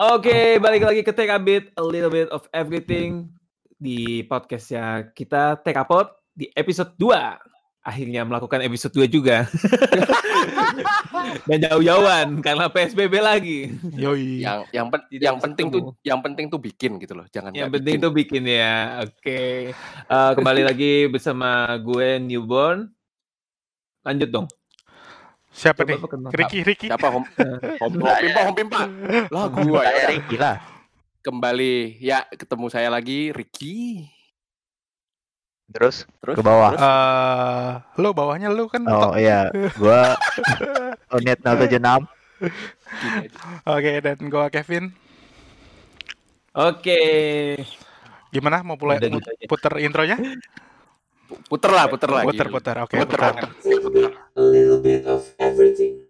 Oke, balik lagi ke Take a Bit, a little bit of everything di podcastnya kita Take a Pot di episode 2. Akhirnya melakukan episode 2 juga. Dan jauh-jauhan karena PSBB lagi. Yoi. Yang yang pen- Tidak yang penting ketemu. tuh yang penting tuh bikin gitu loh. Jangan Yang penting bikin. tuh bikin ya. Oke. Eh, kembali lagi bersama gue Newborn. Lanjut dong. Siapa Coba nih? perkenalkan. Ricky, Ricky. siapa hom hom hom pimpa hom pimpa. Lah gua ya. Ricky lah. Kembali ya ketemu saya lagi Ricky. Terus Terus ke bawah. terus? Eh, lu bawahnya lu kan. Oh iya, gua Unit 076. Gini aja. Oke, dan gua Kevin. Oke. Gimana mau mulai Udah gitu puter intronya? Puter lah, puter lagi. Puter, puter. Oke, Puter. puter. a little bit of everything.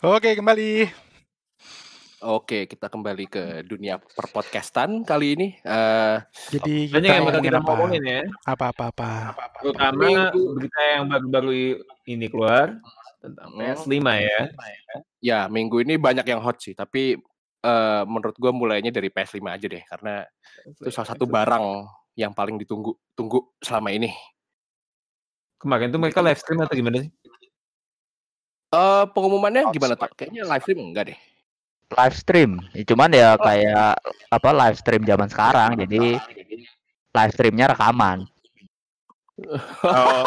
Oke, kembali. Oke, kita kembali ke dunia perpodcastan kali ini. Eh Jadi Banyak kita yang bakal kita apa? ngomongin ya. Apa-apa-apa. Terutama berita yang baru-baru ini keluar tentang Hmm. PS5 ya. ya, minggu ini banyak yang hot sih, tapi eh menurut gua mulainya dari PS5 aja deh karena itu salah satu barang yang paling ditunggu tunggu selama ini. Kemarin tuh mereka live stream atau gimana sih? Eh pengumumannya gimana tuh? Kayaknya live stream enggak deh. Live stream. Ya, Cuman ya kayak apa live stream zaman sekarang. Jadi live streamnya rekaman. Oh,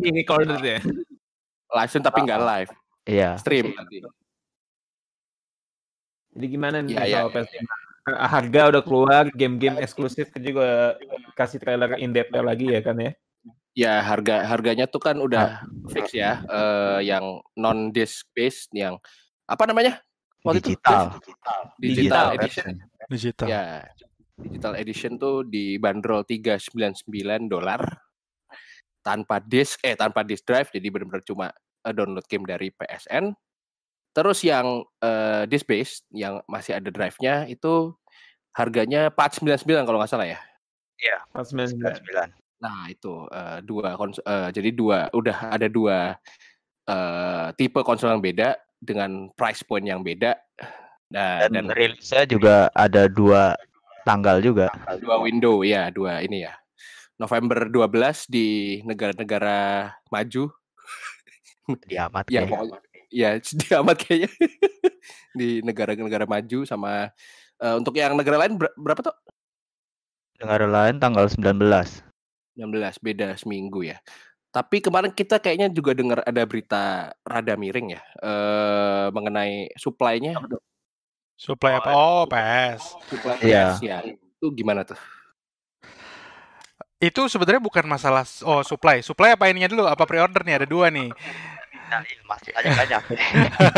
ini recorded ya. Live stream tapi enggak live, Iya. stream nanti. Jadi gimana nih Iya, iya, soal PS5? Eh, Harga udah keluar, game-game eksklusif juga kasih trailer in depth lagi ya kan ya? Ya, harga harganya tuh kan udah fix ya, eh yang non disc based yang apa namanya? Waktu itu, Digital. Digital, Digital edition. Digital. Ya, digital edition tuh dibanderol 399 dolar tanpa disk eh tanpa disk drive jadi benar-benar cuma eh, download game dari PSN. Terus yang eh, disk based yang masih ada drive-nya itu harganya 499 kalau nggak salah ya. Pas 99. 99. Nah, itu eh, dua kons eh, jadi dua udah ada dua eh, tipe konsol yang beda dengan price point yang beda. Nah, Dan dan rilisnya juga ada dua tanggal juga. dua window ya, dua ini ya. November 12 di negara-negara maju. Di amat Ya, pokoknya ya di amat kayaknya. di negara-negara maju sama eh, untuk yang negara lain ber- berapa tuh? Negara lain tanggal 19. 16 beda seminggu ya. Tapi kemarin kita kayaknya juga dengar ada berita rada miring ya eh mengenai supply-nya. Supply apa? Oh, PS. Supply Iya. PS ya. Itu gimana tuh? Itu sebenarnya bukan masalah oh supply. Supply apa ininya dulu? Apa pre-order nih? Ada dua nih. Nah, iya, masih banyak-banyak.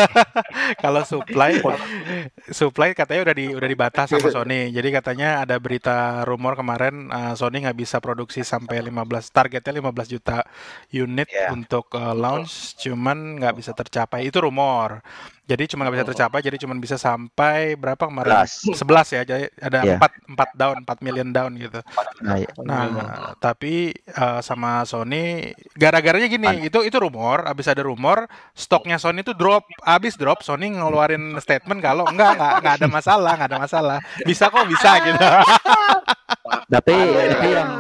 Kalau supply supply katanya udah di udah dibatas sama Sony. Jadi katanya ada berita rumor kemarin uh, Sony nggak bisa produksi sampai 15 targetnya 15 juta unit Iya. untuk uh, launch cuman nggak bisa tercapai. Itu rumor. Jadi cuma nggak bisa tercapai jadi cuma bisa sampai berapa kemarin? 11 ya. Jadi ada Iya. 4 4 down, 4 million down gitu. Nah, iya. Nah, tapi uh, sama Sony gara-garanya gini, itu itu rumor, abis ada rumor, stoknya Sony itu drop, abis drop, Sony ngeluarin statement kalau enggak enggak enggak ada masalah, enggak ada masalah. Bisa kok bisa gitu. Tapi Ada ya. tapi yang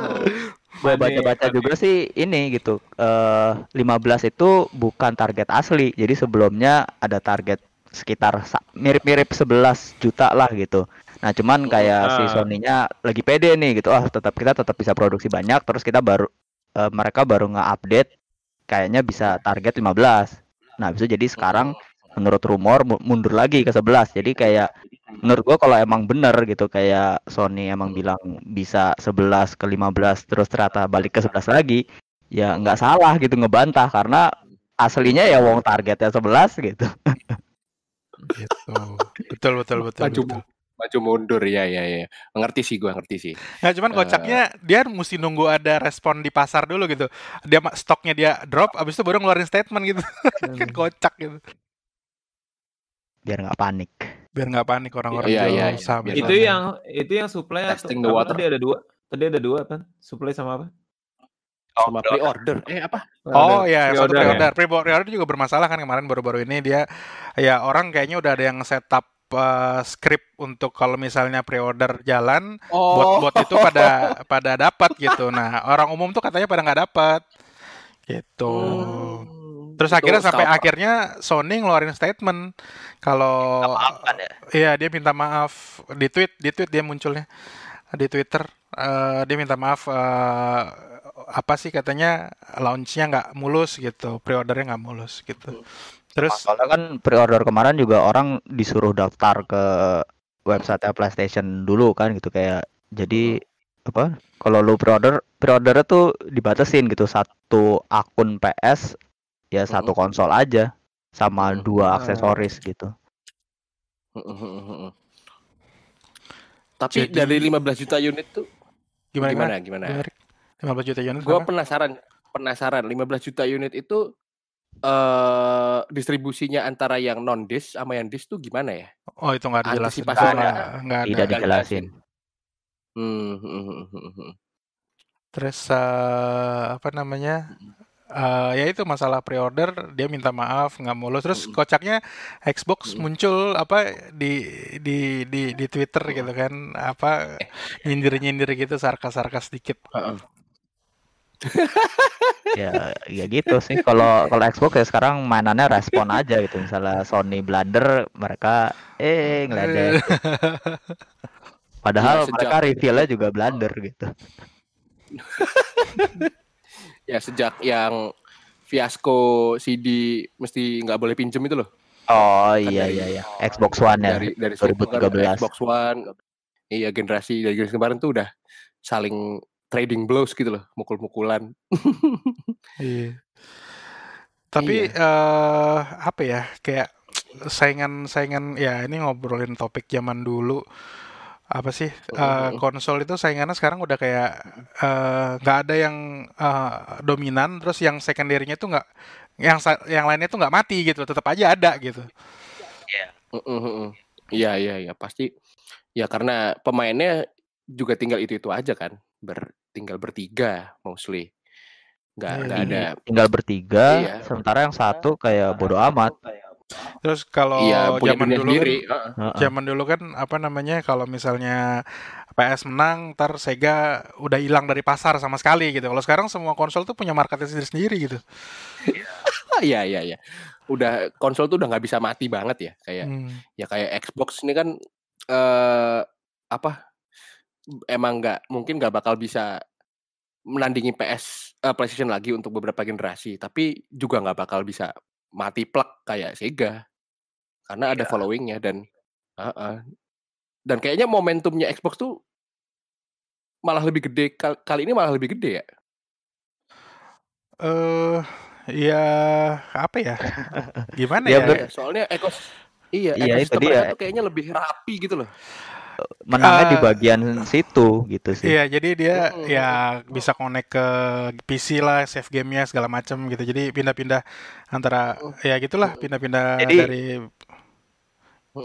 gue baca-baca juga sih ini gitu. Eh 15 itu bukan target asli. Jadi sebelumnya ada target sekitar mirip-mirip 11 juta lah gitu. Nah, cuman kayak si Ah. Sony-nya lagi pede nih gitu. Ah, tetap kita tetap bisa produksi banyak terus kita baru eh, mereka baru nge-update kayaknya bisa target 15. Nah, bisa jadi sekarang menurut rumor mu- mundur lagi ke 11. Jadi kayak menurut gua kalau emang bener gitu kayak Sony emang bilang bisa 11 ke 15 terus ternyata balik ke 11 lagi ya nggak salah gitu ngebantah karena aslinya ya wong targetnya 11 gitu gitu. Betul betul betul. Maju betul. maju mundur ya ya ya. Ngerti sih gua ngerti sih. Nah, cuman Eh. kocaknya dia mesti nunggu ada respon di pasar dulu gitu. Dia stoknya dia drop, abis itu baru ngeluarin statement gitu. kan kocak gitu. biar nggak panik Biar nggak panik orang-orang jual iya. saham Biar itu yang itu yang supply atau Testing the apa water. tadi ada dua tadi ada dua kan supply sama apa sama pre-order. Eh apa? Oh ya, yang satu Pre-order ya? pre-order. Juga bermasalah kan kemarin baru-baru ini dia ya orang kayaknya udah ada yang setup uh, script untuk kalau misalnya pre-order jalan Oh. bot-bot itu pada pada dapat gitu. Nah, orang umum tuh katanya pada nggak dapat. Gitu. Hmm. Terus Itu akhirnya sampai sama- akhirnya Sony ngeluarin statement kalau kan ya. Iya, dia minta maaf di tweet, di tweet dia munculnya di Twitter. eh, dia minta maaf eh, apa sih katanya launchnya nggak mulus gitu, pre-ordernya nggak mulus gitu. Terus Soalnya kan pre-order kemarin juga orang disuruh daftar ke website PlayStation dulu kan gitu kayak jadi apa kalau lu pre-order pre-ordernya tuh dibatasin gitu satu akun PS ya satu Mm-mm. konsol aja sama Mm-mm. dua Ah. aksesoris gitu. Tapi Jadi- dari 15 juta unit tuh gimana gimana? gimana gimana? Gimana, Rick? 15 juta unit. Gue apa? penasaran penasaran 15 juta unit itu eh distribusinya antara yang non disk sama yang disk tuh gimana ya? Oh, itu nggak dijelasin. Antisipasinya nggak ada. Tidak dijelasin. Hmm, hmm, hmm, hmm, hmm. Terus eh, apa namanya? Eh, ya itu masalah pre-order dia minta maaf nggak mulus. Terus Mm-mm. kocaknya Xbox Mm-mm. muncul apa di di di di Twitter gitu kan apa nyindir-nyindir gitu sarkas-sarkas dikit. Heeh. ya ya gitu sih. Kalau kalau Xbox ya sekarang mainannya respon aja gitu. Misalnya Sony blunder mereka eh ngeledek padahal Ya, sejak- mereka revealnya juga blunder gitu Ya sejak yang fiasco CD mesti nggak boleh pinjem itu loh. oh Kan iya dari- iya iya Xbox One ya dari dari situ kan 2013. Xbox One. Iya generasi dari generasi kemarin tuh udah saling trading blows gitu loh, mukul-mukulan. Iya. Tapi eh apa ya kayak saingan-saingan ya ini ngobrolin topik zaman dulu apa sih eh, Mm. konsol itu saingannya sekarang udah kayak eh, nggak ada yang eh, dominan terus yang secondary-nya tuh nggak yang yang lainnya tuh nggak mati gitu tetap aja ada gitu. Mm. Iya iya iya pasti. Ya karena pemainnya juga tinggal itu itu aja kan, ber tinggal bertiga mostly. Nggak Iya, iya. ada. tinggal bertiga Iya. sementara yang satu kayak bodoh amat Terus kalau Iya punya zaman dulu sendiri. kan, zaman dulu kan apa namanya kalau misalnya PS menang, ntar Sega udah hilang dari pasar sama sekali gitu. Kalau sekarang semua konsol tuh punya marketnya sendiri-sendiri gitu. Ah, Iya iya iya. Udah konsol tuh udah nggak bisa mati banget ya kayak Hmm. ya kayak Xbox ini kan eh apa emang nggak mungkin nggak bakal bisa menandingi PS eh, PlayStation lagi untuk beberapa generasi tapi juga nggak bakal bisa mati plek kayak Sega karena ada followingnya dan Heeh. dan kayaknya momentumnya Xbox tuh malah lebih gede kal- kali ini malah lebih gede ya Eh, ya apa ya? Gimana Ya, ya? Iya, soalnya ekos iya, Iya, itu ekosistem dia. mereka tuh kayaknya lebih rapi gitu loh menangnya di Eh, bagian situ gitu sih. Iya, jadi dia Mm-mm. ya bisa connect ke PC lah, save gamenya segala macam gitu. Jadi pindah-pindah antara ya gitulah, pindah-pindah Jadi- dari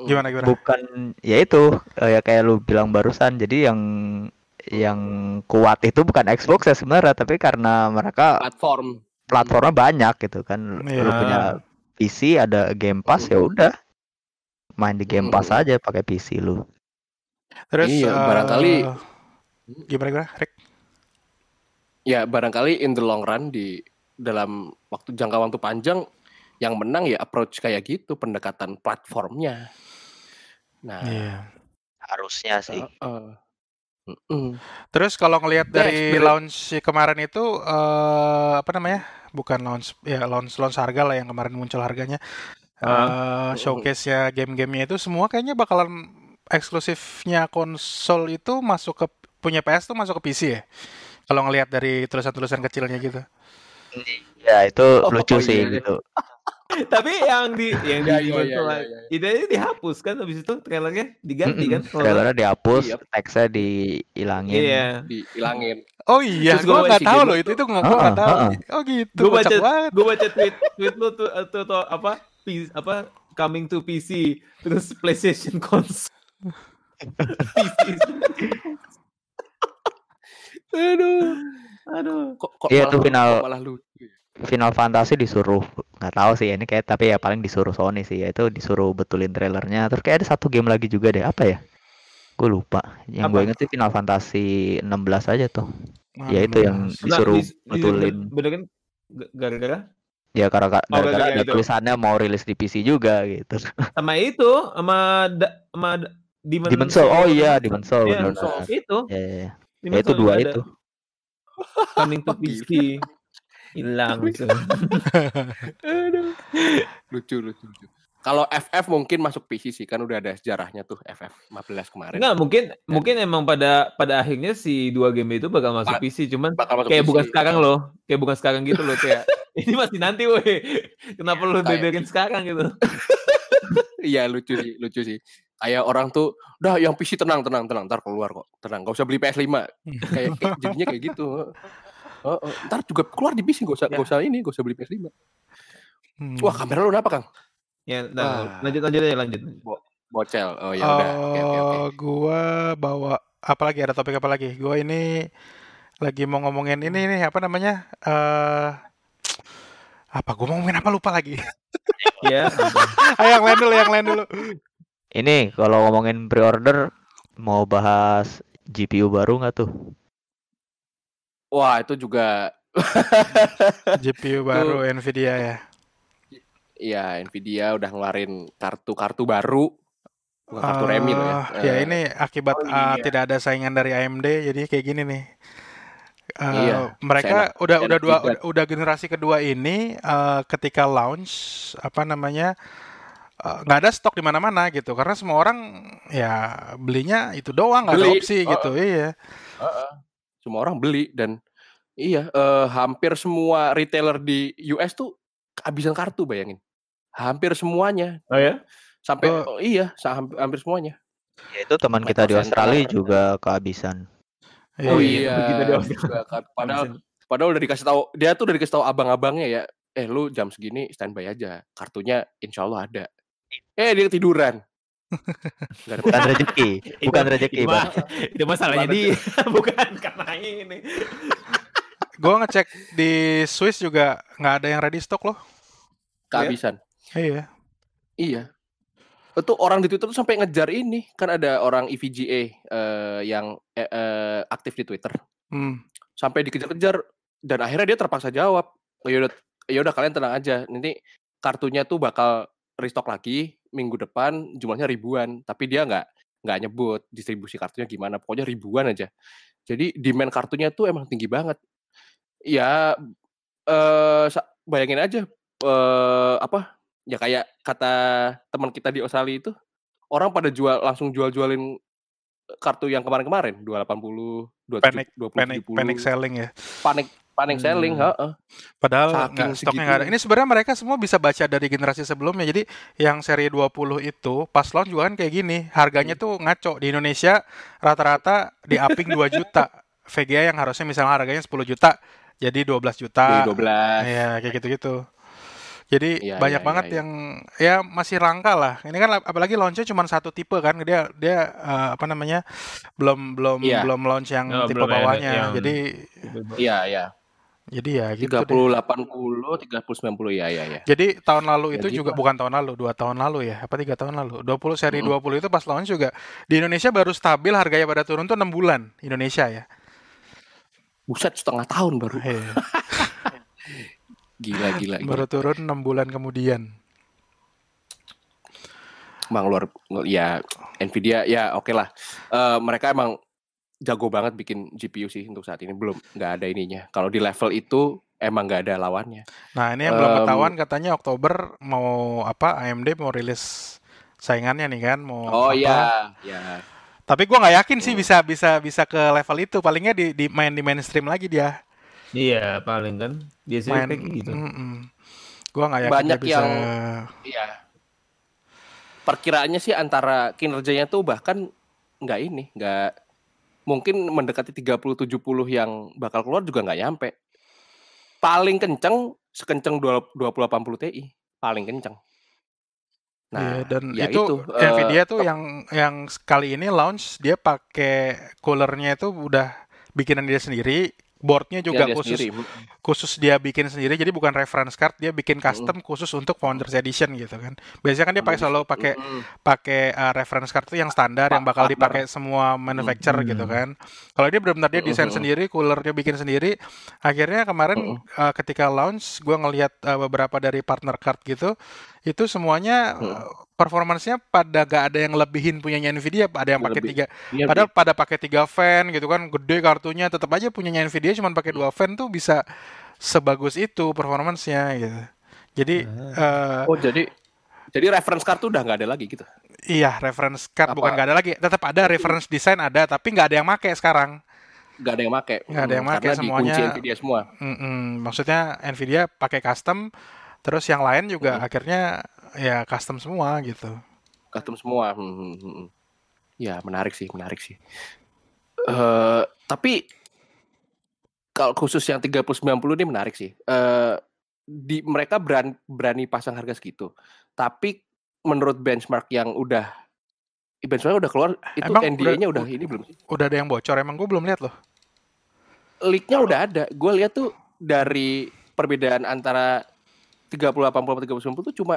gimana gimana. bukan ya itu eh, ya kayak lu bilang barusan. Jadi yang yang kuat itu bukan Xbox ya sebenarnya tapi karena mereka platform. platformnya banyak gitu kan. Iya. lu punya PC ada Game Pass ya udah. Main di Game Pass aja pakai PC lu Terus Iya, eh, barangkali- gimana gimana? Rick? ya barangkali in the long run di dalam waktu jangka waktu panjang yang menang ya approach kayak gitu pendekatan platformnya. Nah, Iya. harusnya sih heeh. Mm-mm. Terus kalau ngelihat Ya, dari sebenarnya- launch kemarin itu eh, apa namanya? Bukan launch ya launch launch harga lah yang kemarin muncul harganya. Eh, showcase-nya game-gamenya itu semua kayaknya bakalan eksklusifnya konsol itu masuk ke punya PS tuh masuk ke PC ya. Kalau ngelihat dari tulisan-tulisan kecilnya gitu. ya itu Oh, lucu iya, sih iya. gitu Tapi yang di yang Ya, di ya, ya, ya, ya. idenya dihapus kan habis itu trailernya diganti kan? Mm-mm. trailernya dihapus Iya. teksnya dihilangin Iya. Dihilangin. Oh iya, Terus gua gua nggak isi tahu game loh itu. itu nggak gua nggak Ah, tahu. ah, Oh gitu, Gue kocak baca gue baca tweet tweet lu tuh tuh, apa apa coming to PC terus PlayStation console. Aduh. Aduh. Kok, kok Iya, malah final- kok malah lucu ya? Final Fantasy disuruh nggak tahu sih ini kayak tapi ya paling disuruh Sony sih yaitu disuruh betulin trailernya terus kayak ada satu game lagi juga deh apa ya gue lupa yang gue inget sih Final Fantasy 16 aja tuh ya itu yang 16. Nah, disuruh dis- dis- betulin benerin g- gara-gara ya karena Oh, gara-gara gara-gara ada itu. tulisannya mau rilis di PC juga gitu sama itu sama da, sama da- Demon, Demon Soul oh iya Demon Soul benar Soul. itu ya, ya, ya. Demon Ya, itu dua ada. itu coming to. PC hilang gitu. Aduh. lucu lucu lucu. Kalau FF mungkin masuk PC sih kan udah ada sejarahnya tuh FF 15 kemarin. Enggak, mungkin mungkin emang pada pada akhirnya si dua game itu bakal masuk Ba- PC, cuman Bakal masuk kayak PC. bukan sekarang loh, kayak bukan sekarang gitu loh kayak ini masih nanti weh. Kenapa lu beberin sekarang gitu? Iya lucu sih, lucu sih. Kayak orang tuh, dah yang PC tenang, tenang, tenang, ntar keluar kok, tenang, gak usah beli PS5. kayak, kayak jadinya kayak gitu. Oh, oh. Ntar juga keluar di PC, gak usah, Ya. gak usah ini, gak usah beli PS5. Hmm. Wah kamera lu kenapa Kang? Ya, nah, Wah. lanjut lanjut aja lanjut. Bocel. Oh ya udah. Oke oke oke. Eh, gua bawa apa lagi ada topik apa lagi? Gua ini lagi mau ngomongin ini nih apa namanya? eh apa gua mau ngomongin apa lupa lagi. Ya, Ayo yang lain dulu, yang lain dulu. Ini kalau ngomongin pre-order mau bahas GPU baru nggak tuh Wah itu juga, GPU baru Nvidia ya. ya Nvidia udah ngeluarin kartu-kartu baru. Bukan kartu remi loh ya. Ya Eh, ini akibat oh eh, iya. tidak ada saingan dari AMD jadi kayak gini nih. Eh, Iya, mereka seenak- udah udah seenak dua udah, udah generasi kedua ini eh, ketika launch apa namanya eh, nggak ada stok di mana-mana gitu karena semua orang ya belinya itu doang nggak ada opsi oh, gitu iya Heeh. Semua orang beli dan iya eh, hampir semua retailer di US tuh kehabisan kartu bayangin. Hampir semuanya. oh ya? Sampai Oh. oh, iya, hampir, hampir semuanya. ya itu teman kita di Australia Center. juga kehabisan Oh Iya. iya, juga kan. Padahal padahal udah dikasih tahu, dia tuh udah dikasih tahu abang-abangnya ya. Eh lu jam segini standby aja. Kartunya insya Allah ada. Eh dia ketiduran. Bukan rezeki bukan rezeki itu bang Itu masalahnya dia, bukan karena ini. Gua ngecek di Swiss juga nggak ada yang ready stock loh kehabisan. iya Iya. Itu orang di Twitter tuh sampai ngejar ini. Kan ada orang EVGA eh, yang eh, aktif di Twitter. hmm. Sampai dikejar-kejar dan akhirnya dia terpaksa jawab. Oh, yaudah, yaudah kalian tenang aja. Nanti kartunya tuh bakal restock lagi minggu depan jumlahnya ribuan. Tapi dia nggak nggak nyebut distribusi kartunya gimana. Pokoknya ribuan aja. Jadi demand kartunya tuh emang tinggi banget. Ya eh bayangin aja eh apa ya kayak kata teman kita di Australia itu orang pada jual langsung jual-jualin kartu yang kemarin-kemarin 280 Panic, 20 panic 70 panic selling ya panic panic selling Hmm. heeh. Padahal nggak stoknya nggak ada. Ini sebenarnya mereka semua bisa baca dari generasi sebelumnya. Jadi yang seri 20 itu pas launch juga kan kayak gini. Harganya Hmm. tuh ngaco. Di Indonesia rata-rata di upping 2 juta. VGA yang harusnya misalnya harganya 10 juta jadi 12 juta. Jadi 12 Iya, kayak gitu-gitu. Jadi Iya, banyak iya, banget iya, iya. yang ya masih langka lah. Ini kan ap- apalagi launchnya cuma satu tipe kan. Dia dia eh, apa namanya? belum belum Iya. belum launch yang Oh, tipe bawahnya. yang- Jadi iya iya jadi ya gitu 30 deh. 80 30 90 ya ya ya Jadi tahun lalu Ya itu gitu juga lah. bukan tahun lalu, dua tahun lalu ya, apa tiga tahun lalu. 20 seri Mm-mm. 20 itu pas launch juga di Indonesia baru stabil harganya pada turun tuh 6 bulan Indonesia ya. buset setengah tahun baru Iya, gila gila, gila. baru turun 6 bulan kemudian. emang luar ya Nvidia ya oke lah Eh, mereka emang jago banget bikin GPU sih untuk saat ini belum nggak ada ininya kalau di level itu emang nggak ada lawannya Nah, ini yang belum Em, ketahuan katanya Oktober mau apa AMD mau rilis saingannya nih kan, mau oh apa. iya ya Tapi gua nggak yakin sih Hmm. bisa bisa bisa ke level itu. Palingnya di, di main di mainstream lagi dia. Iya, paling kan. Biasanya Main kayak gitu. mm-mm. Gua nggak yakin Banyak dia bisa yang- iya perkiraannya sih antara kinerjanya tuh bahkan nggak ini nggak mungkin mendekati 30 70 yang bakal keluar juga nggak nyampe. Paling kenceng sekenceng 20 80 Ti paling kenceng. Nah dan ya itu, itu, eh, Nvidia tuh top- yang yang sekali ini launch dia pakai coolernya itu udah bikinan dia sendiri boardnya juga dia khusus sendiri. khusus dia bikin sendiri jadi bukan reference card dia bikin custom khusus untuk founders edition gitu kan biasanya kan dia pakai selalu pakai Mm-mm. pakai uh, reference card itu yang standar yang bakal Partner. dipakai semua manufacturer Hmm. gitu kan kalau dia benar-benar dia desain Mm-mm. sendiri coolernya bikin sendiri akhirnya kemarin uh, ketika launch gua ngelihat uh, beberapa dari partner card gitu itu semuanya Mm. uh, performancenya pada gak ada yang lebihin punyanya Nvidia ada yang pakai tiga Iya, Padahal pada pakai tiga fan gitu kan, gede kartunya, tetap aja punyanya Nvidia cuma pakai dua fan tuh bisa sebagus itu performancenya gitu. Jadi eh, Oh jadi jadi reference card tuh udah nggak ada lagi gitu. iya reference card Apa? bukan nggak ada lagi, tetap ada reference design ada, tapi nggak ada yang make sekarang. Nggak ada yang make. Nggak ada yang Hmm, make, semuanya- Nvidia semua. Mm-mm. Maksudnya Nvidia pakai custom, terus yang lain juga Hmm. akhirnya ya custom semua gitu. Custom semua. Hmm, hmm, hmm, hmm. Ya menarik sih, menarik sih. Eh tapi kalau khusus yang 3090 ini menarik sih. Eh di mereka berani, berani pasang harga segitu. Tapi menurut benchmark yang udah benchmark udah keluar itu NDA-nya udah- udah, ini belum sih? Udah ada yang bocor, emang gue belum lihat loh. Leak-nya udah ada. Gue lihat tuh dari perbedaan antara 3080 sama 3090 tuh cuma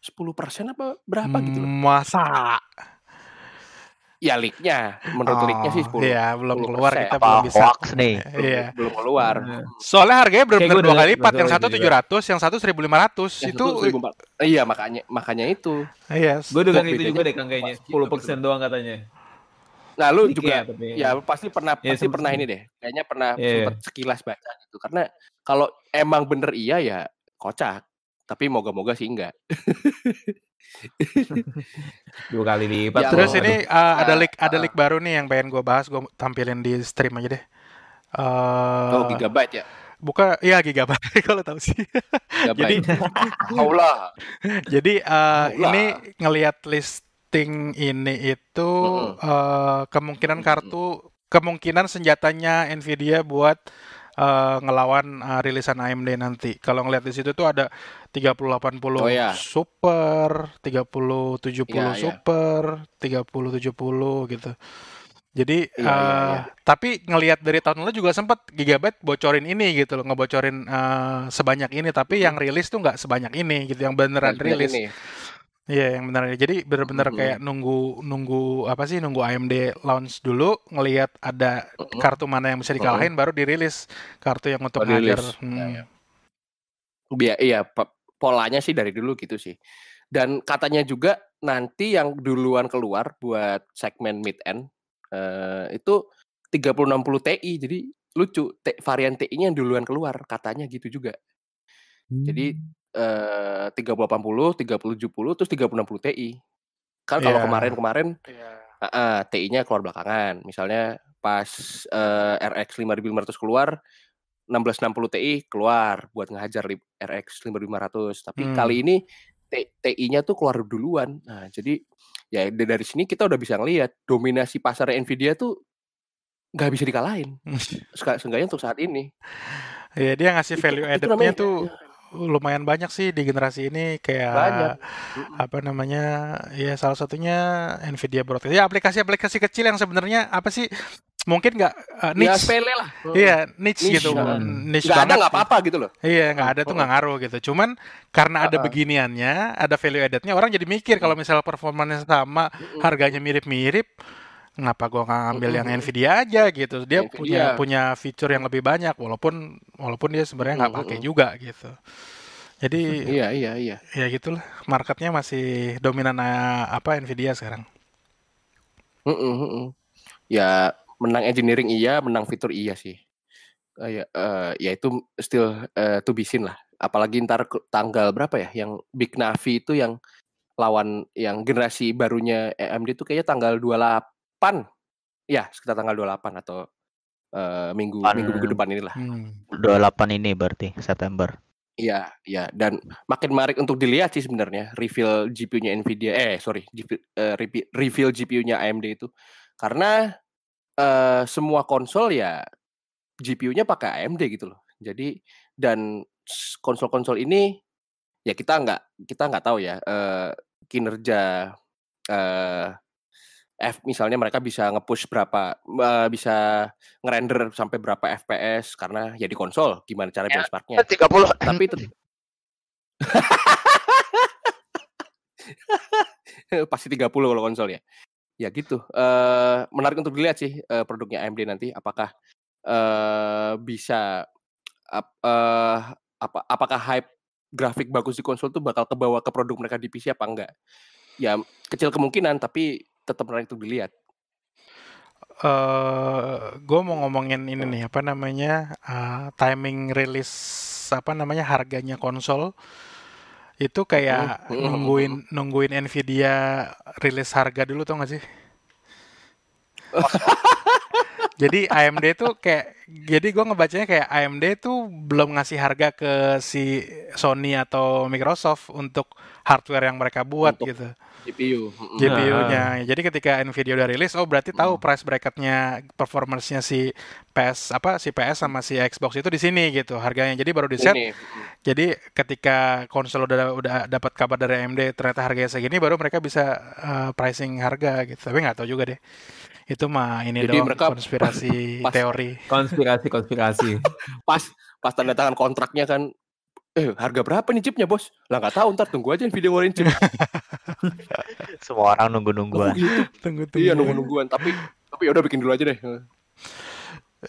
10% apa berapa gitu loh. Masa? Ya leak-nya, menurut leak-nya sih 10. Iya, belum 10%. keluar kita Apa belum bisa. hoax nih? Belum, Iya. belum keluar. Soalnya harganya benar-benar dua kali lipat, yang betul satu juga. 700, yang satu 1500. Yang itu satu 1400. Iya, makanya makanya itu. iya. Gue dengar itu juga deh Kang kayaknya. pasti 10% doang katanya. Nah, lu juga ya, tapi. ya pasti pernah Ya, pasti pernah ini deh. Kayaknya pernah Iya, sempet sekilas baca gitu. Karena kalau emang bener iya ya kocak. Tapi moga-moga sih enggak. Dua kali lipat. Ya, Terus ini uh, ada Nah, leak ada uh. leak baru nih yang pengen gue bahas, gue tampilin di stream aja deh. Eh, Oh, gigabyte ya. buka ya gigabyte kalau tahu sih. Gigabyte. Haulah. Jadi uh, ini ngelihat listing ini itu Mm-mm. uh, kemungkinan kartu kemungkinan senjatanya Nvidia buat uh, ngelawan uh, rilisan AMD nanti. Kalau ngelihat di situ tuh ada 3080 Oh, ya. Super, 3070 Iya, iya. Super, 3070 gitu. Jadi Iya, iya, uh, iya. tapi ngelihat dari tahun lalu juga sempat Gigabyte bocorin ini gitu loh, ngebocorin uh, sebanyak ini, tapi yang rilis tuh nggak sebanyak ini gitu, yang beneran rilis. ini. Iya, yang benar. Jadi benar-benar Mhm. kayak nunggu nunggu apa sih? Nunggu AMD launch dulu, ngelihat ada Mhm. kartu mana yang bisa dikalahin, baru dirilis kartu yang untuk ngajar. dirilis. Hmm. Ya, ya. Bia- iya, pe- polanya sih dari dulu gitu sih. Dan katanya juga nanti yang duluan keluar buat segmen mid end eh, itu 3060 Ti. Jadi lucu, varian TI-nya yang duluan keluar katanya gitu juga. Jadi eh 3080, 3070 terus 3060 Ti. Kan kalau Iya. kemarin-kemarin ah, ah, TI-nya keluar belakangan. Misalnya pas eh, RX 5500 keluar 1660 Ti keluar buat ngehajar RX 5500. Tapi Hmm. kali ini T- TI-nya tuh keluar duluan. Nah, jadi ya da- dari sini kita udah bisa ngelihat dominasi pasar Nvidia tuh nggak bisa dikalahin. Seenggaknya untuk saat ini. Iya, dia ngasih value itu added-nya namanya- tuh lumayan banyak sih di generasi ini kayak Banyak. apa namanya? Ya salah satunya Nvidia Broadcast. Ya aplikasi-aplikasi kecil yang sebenarnya apa sih? Mungkin nggak uh, Ya niche. sepele lah. Iya, niche, Niche, gitu. nah. Niche Nggak ada banget. nggak apa-apa gitu loh. Iya, nggak ada tuh nggak ngaruh gitu. Cuman karena ada Heeh. beginiannya, ada value added-nya, orang jadi mikir kalau misalnya performanya sama, harganya mirip-mirip, kenapa gua nggak ngambil yang Mm-mm. Nvidia aja gitu? Dia Nvidia. punya punya fitur yang lebih banyak, walaupun walaupun dia sebenarnya nggak pakai Mm-mm. juga gitu. Jadi Iya, iya, iya. ya gitulah, marketnya masih dominan eh, apa Nvidia sekarang. Mm-mm. Ya menang engineering iya, menang fitur iya sih. Eh, ya, eh, ya itu still eh, to be seen lah. Apalagi ntar tanggal berapa ya? Yang Big Navi itu yang lawan yang generasi barunya AMD itu kayaknya tanggal 28. Ya, sekitar tanggal 28 atau eh, minggu Pan- minggu minggu depan inilah. Hmm. 28 ini berarti September. Iya, iya dan makin menarik untuk dilihat sih sebenarnya reveal GPU-nya Nvidia eh sorry GPU, eh, reveal GPU-nya AMD itu karena eh, semua konsol ya GPU-nya pakai AMD gitu loh. Jadi dan konsol-konsol ini ya kita nggak kita nggak tahu ya eh, kinerja eh, F misalnya mereka bisa nge-push berapa eh, bisa ngerender sampai berapa FPS karena ya di konsol gimana cara Ya. benchmarknya. 30 tapi tet- pasti 30 kalau konsol ya. Ya gitu. Eh menarik untuk dilihat sih eh, produknya AMD nanti. Apakah eh bisa ap- eh, apa apakah hype grafik bagus di konsol tuh bakal kebawa ke produk mereka di PC apa enggak? Ya kecil kemungkinan tapi tetap menarik untuk dilihat. Eh gue mau ngomongin ini nih apa namanya eh, timing rilis apa namanya harganya konsol. Itu kayak nungguin nungguin Nvidia rilis harga dulu tau gak sih? jadi AMD tuh kayak jadi gue ngebacanya kayak AMD tuh belum ngasih harga ke si Sony atau Microsoft untuk hardware yang mereka buat Untuk gitu. GPU. GPU-nya. Jadi ketika Nvidia udah rilis, oh berarti tahu Hmm. price bracketnya performance-nya si PS apa si PS sama si Xbox itu di sini gitu harganya. Jadi baru di set. Ini. Jadi ketika konsol udah udah dapat kabar dari AMD ternyata harganya segini, baru mereka bisa uh, pricing harga gitu. Tapi nggak tahu juga deh. Itu mah ini Jadi doang mereka konspirasi pas- teori. Konspirasi, konspirasi. pas pas tanda tangan kontraknya kan eh harga berapa nih chipnya bos lah nggak tahu ntar tunggu aja video ngeluarin chip Semua orang Lah, nunggu-nungguan. kok gitu Tunggu tunggu. iya nunggu nungguan tapi tapi ya udah bikin dulu aja deh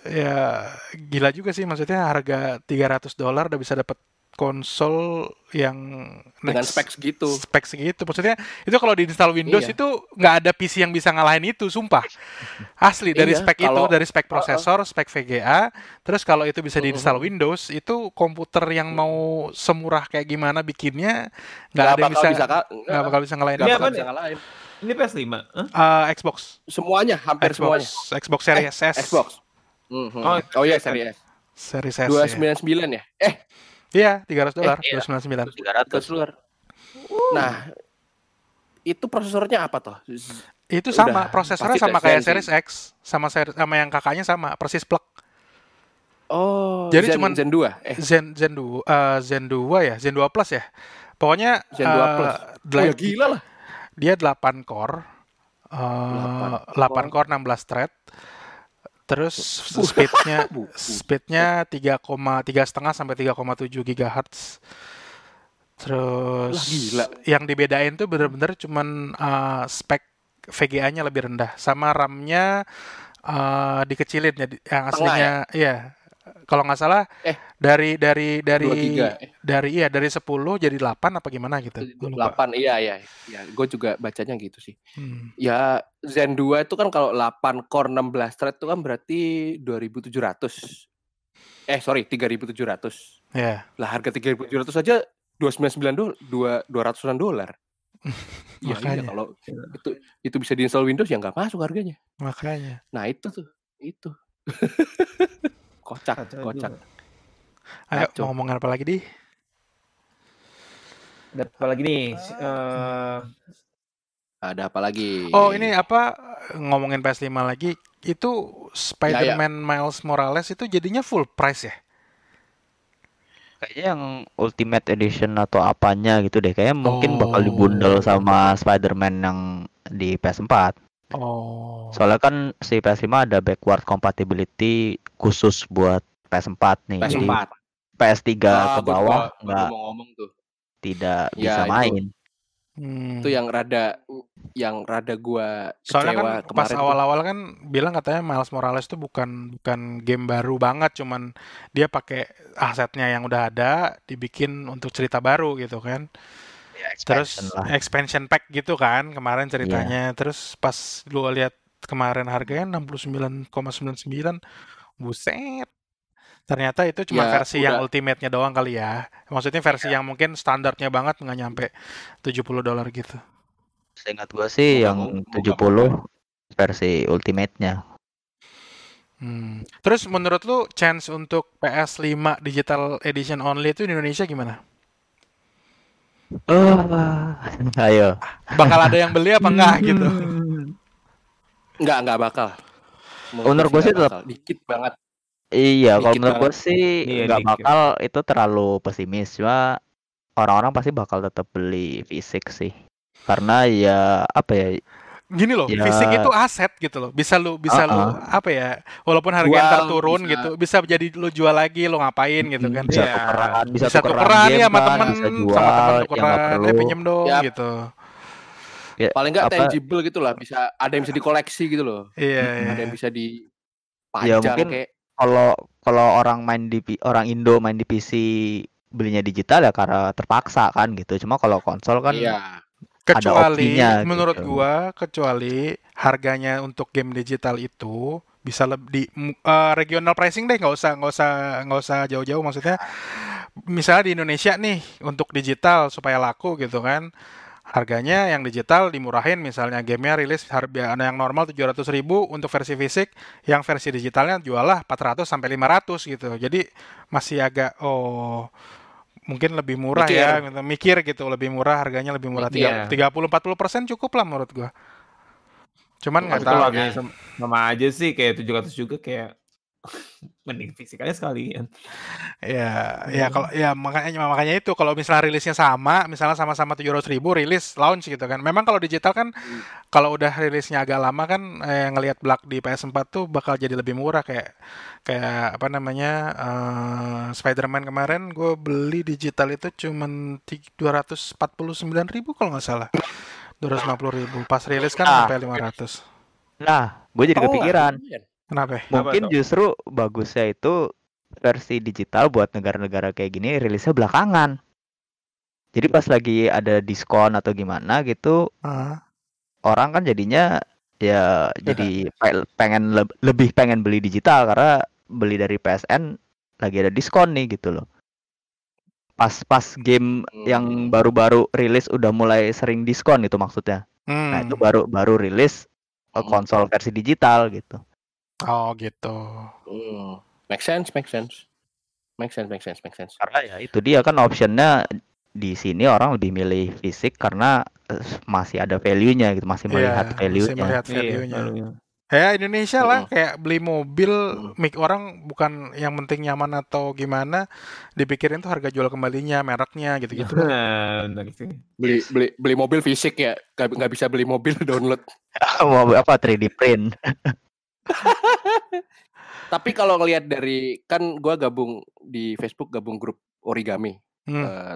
Ya gila juga sih maksudnya harga 300 dolar udah bisa dapat konsol yang dengan next- spek segitu spek segitu maksudnya itu kalau diinstal Windows Iya. itu nggak ada PC yang bisa ngalahin itu sumpah. Asli dari Iya, spek itu kalau- dari spek prosesor spek VGA terus kalau itu bisa diinstal Mm-mm. Windows itu komputer yang mau semurah kayak gimana bikinnya nggak ada yang bisa nggak bakal bisa ngalahin itu. bakal bisa ngalahin. Ini PS5. Hah? Eh, Xbox. Semuanya hampir semuanya. Xbox Xbox Series S. Xbox. Mhm. Oh, oh iya seri S. Series S dua ya. sembilan sembilan ya? Eh iya 300 dolar Eh, iya. 299 itu 300. keluar nah itu prosesornya apa toh? Itu Udah, sama prosesornya sama kayak sih. Series X sama seri- sama yang kakaknya sama persis plug. Oh Jadi Zen, cuman- Zen 2 eh. Zen Zen 2 eh, Zen 2 ya Zen 2 Plus ya. Pokoknya Zen 2 eh, Plus. oh, ya gila lah. dia 8 core eh 8 core. 16 thread terus speednya speednya 3,3 setengah sampai 3,7 gigahertz. Terus Lah, gila. yang dibedain tuh bener-bener cuman eh, spek VGA-nya lebih rendah sama RAM-nya eh, dikecilin jadi yang aslinya iya kalau nggak salah Eh. dari dari dari 2 giga eh, dari iya dari 10 jadi 8 apa gimana gitu? Gua lupa. 8 iya iya ya gue juga bacanya gitu sih. Hmm. ya Zen 2 itu kan kalau 8 core 16 thread itu kan berarti 2700 eh sorry 3700 ya lah harga 3700 aja 299 dolar dua 200-an dolar. Ya iya Makanya. kalau itu itu bisa diinstal Windows ya nggak masuk harganya. Makanya. Nah itu tuh itu kocak Kacau kocak juga. ayo Kacau. mau ngomongin apa lagi di Ada apa lagi nih? Eh, ada apa lagi Oh ini apa ngomongin PS5 lagi itu Spider-Man Miles Morales itu jadinya full price ya? Kayaknya yang Ultimate Edition atau apanya gitu deh. Kayaknya mungkin bakal Oh. dibundle sama Spider-Man yang di PS4. Oh. Soalnya kan si PS5 ada backward compatibility khusus buat PS4 nih. Jadi PS4 PS3 Ah, ke bawah nggak mau ngomong tuh tidak Ya, bisa itu. main. Hmm. itu yang rada yang rada gua Soalnya kan kecewa pas kemarin tuh. awal-awal kan bilang katanya Miles Morales itu bukan bukan game baru banget, cuman dia pakai asetnya yang udah ada dibikin untuk cerita baru gitu kan. Terus Expansion lah. expansion pack gitu kan kemarin ceritanya. Terus pas lu lihat kemarin harganya 69,99 buset. Ternyata itu cuma Ya, versi yang udah. ultimate-nya doang kali ya. Maksudnya versi yang mungkin standarnya banget nggak nyampe 70 dolar gitu. Seingat gua sih yang moga- 70 versi ultimate-nya. Hmm. Terus menurut lu chance untuk PS5 Digital Edition only itu di Indonesia gimana? Oh, ayo. Bakal ada yang beli apa enggak gitu? nggak nggak bakal Menurut gua sih tetap- dikit banget Iya, kalau menurut gue sih Iya, nggak bakal itu terlalu pesimis. Cuma orang-orang pasti bakal tetap beli fisik sih. Karena ya apa ya? Gini loh, Ya. fisik itu aset gitu loh. Bisa lu bisa lu Uh-uh. apa ya? Walaupun harganya Jual, ntar turun bisa. gitu, bisa jadi lu jual lagi, lu ngapain gitu kan. bisa Iya. tukeran bisa, Bisa tukeran ya sama kan, temen, bisa jual sama temen yang nggak tukeran, perlu eh pinjem dong Yap. gitu. Paling nggak apa- tangible gitu lah, bisa ada yang bisa dikoleksi gitu loh. Iya, iya. Ada yang bisa Ya, dipajang mungkin kayak kalau kalau orang main di orang Indo main di PC belinya digital ya karena terpaksa kan gitu cuma kalau konsol kan iya. Kecuali opsinya menurut gitu. gua kecuali harganya untuk game digital itu bisa lebih eh, regional pricing deh nggak usah nggak usah nggak usah jauh-jauh maksudnya. Misalnya di Indonesia nih untuk digital supaya laku gitu kan harganya yang digital dimurahin. Misalnya gamenya rilis harga yang normal 700.000 ribu untuk versi fisik yang versi digitalnya jualah 400 sampai 500 gitu. Jadi masih agak oh mungkin lebih murah Mikir. ya gitu. mikir gitu lebih murah harganya lebih murah Iya. tiga puluh empat puluh persen cukup lah menurut gua cuman nggak tahu ya. harganya sama, sama aja sih kayak 700 juga kayak mending fisik aja sekalian. Ya, ya kalau ya makanya makanya itu kalau misalnya rilisnya sama, misalnya sama-sama tujuh ratus ribu rilis launch gitu kan. Memang kalau digital kan kalau udah rilisnya agak lama kan eh, ngelihat Black di PS4 tuh bakal jadi lebih murah kayak kayak apa namanya eh, Spider-Man kemarin gue beli digital itu cuman dua ratus empat puluh sembilan ribu kalau nggak salah. 250 ribu pas rilis kan Ah. sampai 500 nah gue jadi Oh, kepikiran lumayan. Kenapa ya? mungkin tuh? justru bagusnya itu versi digital buat negara-negara kayak gini rilisnya belakangan jadi pas lagi ada diskon atau gimana gitu Ah, orang kan jadinya ya jadi pe- pengen leb- lebih pengen beli digital karena beli dari PSN lagi ada diskon nih gitu loh. Pas pas game yang Hmm. baru-baru rilis udah mulai sering diskon itu maksudnya. Nah, hmm. itu baru baru rilis uh, Hmm. konsol versi digital gitu. Oh gitu. Hmm. Make sense, make sense. Make sense, make sense, make sense. Karena ya itu dia kan optionnya di sini orang lebih milih fisik karena eh, masih ada value-nya gitu, masih melihat Iya, masih value-nya. melihat Iya, value-nya. value-nya. Ya Indonesia lah Mm. kayak beli mobil Mm. mic orang bukan yang penting nyaman atau gimana dipikirin tuh harga jual kembalinya mereknya gitu-gitu Nah. Beli beli beli mobil fisik ya, nggak nggak bisa beli mobil download. Mau apa 3D print. Tapi kalau ngelihat dari kan gua gabung di Facebook gabung grup origami. Hmm. eh,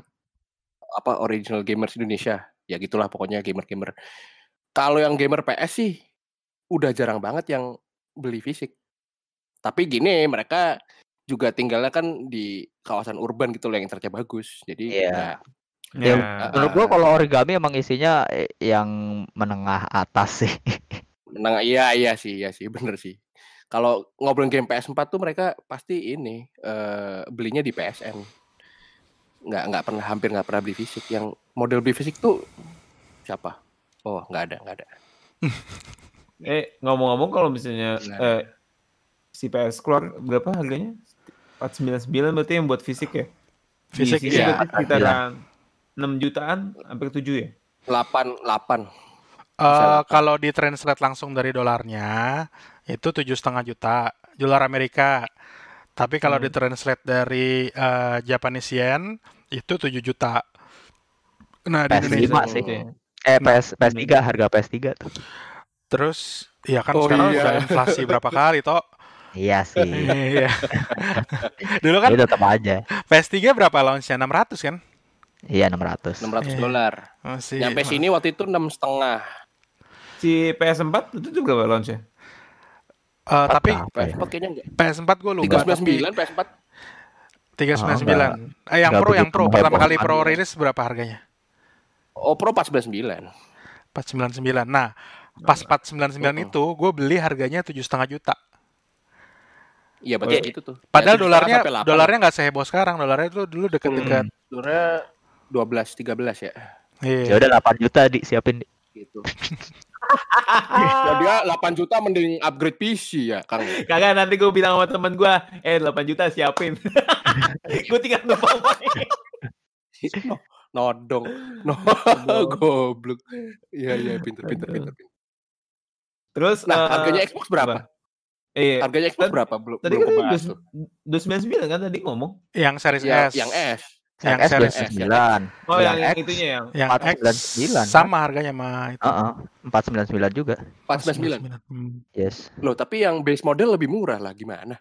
apa original gamers Indonesia. Ya gitulah pokoknya gamer-gamer. Kalau yang gamer PS sih udah jarang banget yang beli fisik. Tapi gini, mereka juga tinggalnya kan di kawasan urban gitu loh yang internetnya bagus. Jadi Iya. ya, Ya, Ya. Menurut gua kalau origami emang isinya eh, yang menengah atas sih. menang iya iya sih, iya sih, bener sih. Kalau ngobrolin game PS4 tuh mereka pasti ini eh, belinya di PSN. Nggak nggak pernah hampir nggak pernah beli fisik. Yang model beli fisik tuh siapa? Oh, nggak ada, nggak ada. Eh, ngomong-ngomong kalau misalnya Nah. eh, si PS keluar berapa harganya? 499 berarti yang buat fisik ya? Fisik, iya. berarti sekitaran 6 jutaan, hampir 7 ya? 8 8. Eh, Bisa kalau di translate langsung dari dolarnya itu tujuh setengah juta dolar Amerika. Tapi kalau Hmm. di translate dari eh, Japanese yen itu 7 juta. Nah di PS5 Indonesia sih. Eh PS PS3 harga PS3 tuh. terus ya kan Oh, sekarang iya. udah inflasi berapa kali toh? Iya sih. Iya. Dulu kan Tapi tetap aja. PS3 berapa launchnya? 600 kan? Iya 600. 600 Iya. dolar. Masih. Nyampe sini waktu itu enam setengah. Si PS4 itu juga berapa launchnya? Eh, tapi Berapa ya? PS4 kayaknya enggak. PS4 gue lupa. tapi 399 PS4. 399. eh, yang nggak Pro, yang Pro pertama kali Pro ya. rilis berapa harganya? Oh, Pro 499. 499. Nah, pas 499 Mm-mm. itu gue beli harganya tujuh setengah juta. Iya, berarti Oke. gitu tuh. Padahal Ya, 7,5 dolarnya sampai 8. dolarnya nggak seheboh sekarang. Dolarnya itu dulu deket-deket. Dolarnya 12 13 ya. Ya Iya. udah 8 juta di siapin. Di. Gitu. ya dia 8 juta mending upgrade PC ya, Kang. Kagak nanti gue bilang sama temen gue, eh 8 juta siapin. gue tinggal numpang main. No, nodong. No, goblok. Iya, iya, pinter, pinter, pinter. Terus Nah, eh, harganya Xbox berapa? apa? Eh, Harganya Xbox Tadi- berapa? Belum tadi belum kan kebahas tuh. 299 kan tadi ngomong. Yang series Ya, S. yang S. Yang S series S. 9. Oh, yang, yang X, itunya yang Yang X 499, sama harganya sama itu. Heeh, 499 juga. 499. Hmm. Yes. Loh, tapi yang base model lebih murah lah gimana?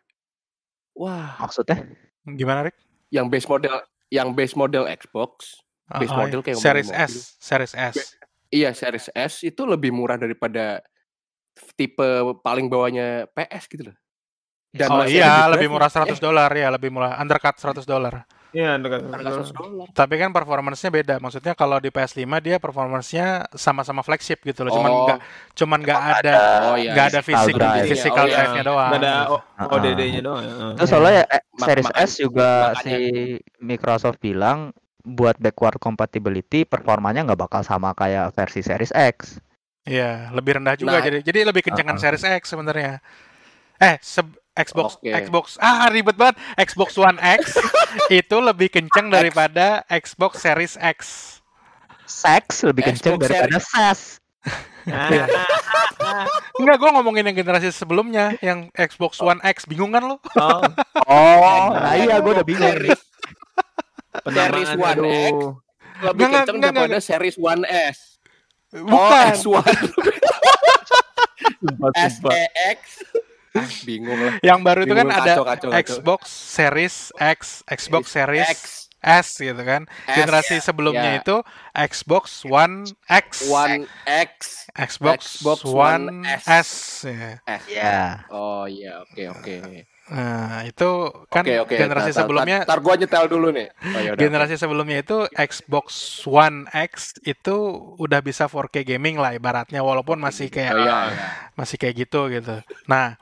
Wah, Maksudnya? Gimana, Rick? yang base model yang base model Xbox, Base Ah, ah, model kayak Series ngomongin S, Series S. iya Series S itu lebih murah daripada tipe paling bawahnya PS gitu loh. Dan oh iya, ada lebih murah 100 dolar ya, lebih murah undercut 100 dolar. Iya, dekat. Harga 100 dolar. Tapi kan performance-nya beda. Maksudnya kalau di PS5 dia performance-nya sama-sama flagship gitu loh. Cuman Oh. nggak cuman nggak ada Oh iya. ada physical fisik physical Oh, iya. drive-nya doang. Nggak ada. ODD-nya doang. ya. Heeh. Itu soalnya eh, Series S juga makanya- si Microsoft bilang buat backward compatibility performanya nggak bakal sama kayak versi Series X. Iya, lebih rendah juga Nah. jadi jadi lebih kencengan Uh-uh. Series X sebenarnya. Eh, se- Xbox Oke. Xbox ah ribet banget. Xbox One X itu lebih kenceng daripada Xbox Series X. Sex lebih kenceng Xbox daripada SES. Iya. Enggak, gua ngomongin yang generasi sebelumnya, yang Xbox One X. Bingung kan lo? Oh, Oh, nah iya gue udah bingung. Series, One aduh. X. lebih Nggak, nggak, kenceng nggak, daripada Series One S. Bukan. Oh, S1, Sumpah, sumpah. SEX. Ah, bingung lah. Yang baru itu kan Bingung, ada kacau, kacau, kacau. Xbox Series X, Xbox Series X, S gitu kan. S, Generasi sebelumnya ya. itu Xbox One X, One X. Xbox, Xbox One One S. S. ya. S. Ya. Oh iya, oke oke. Nah, itu kan Oke oke. generasi Tar- tar- sebelumnya Tar, tar gua nyetel dulu nih. Oh, ya udah, generasi sebelumnya itu Xbox One X itu udah bisa 4K gaming lah ibaratnya walaupun masih kayak Oh iya, iya. masih kayak gitu gitu. Nah,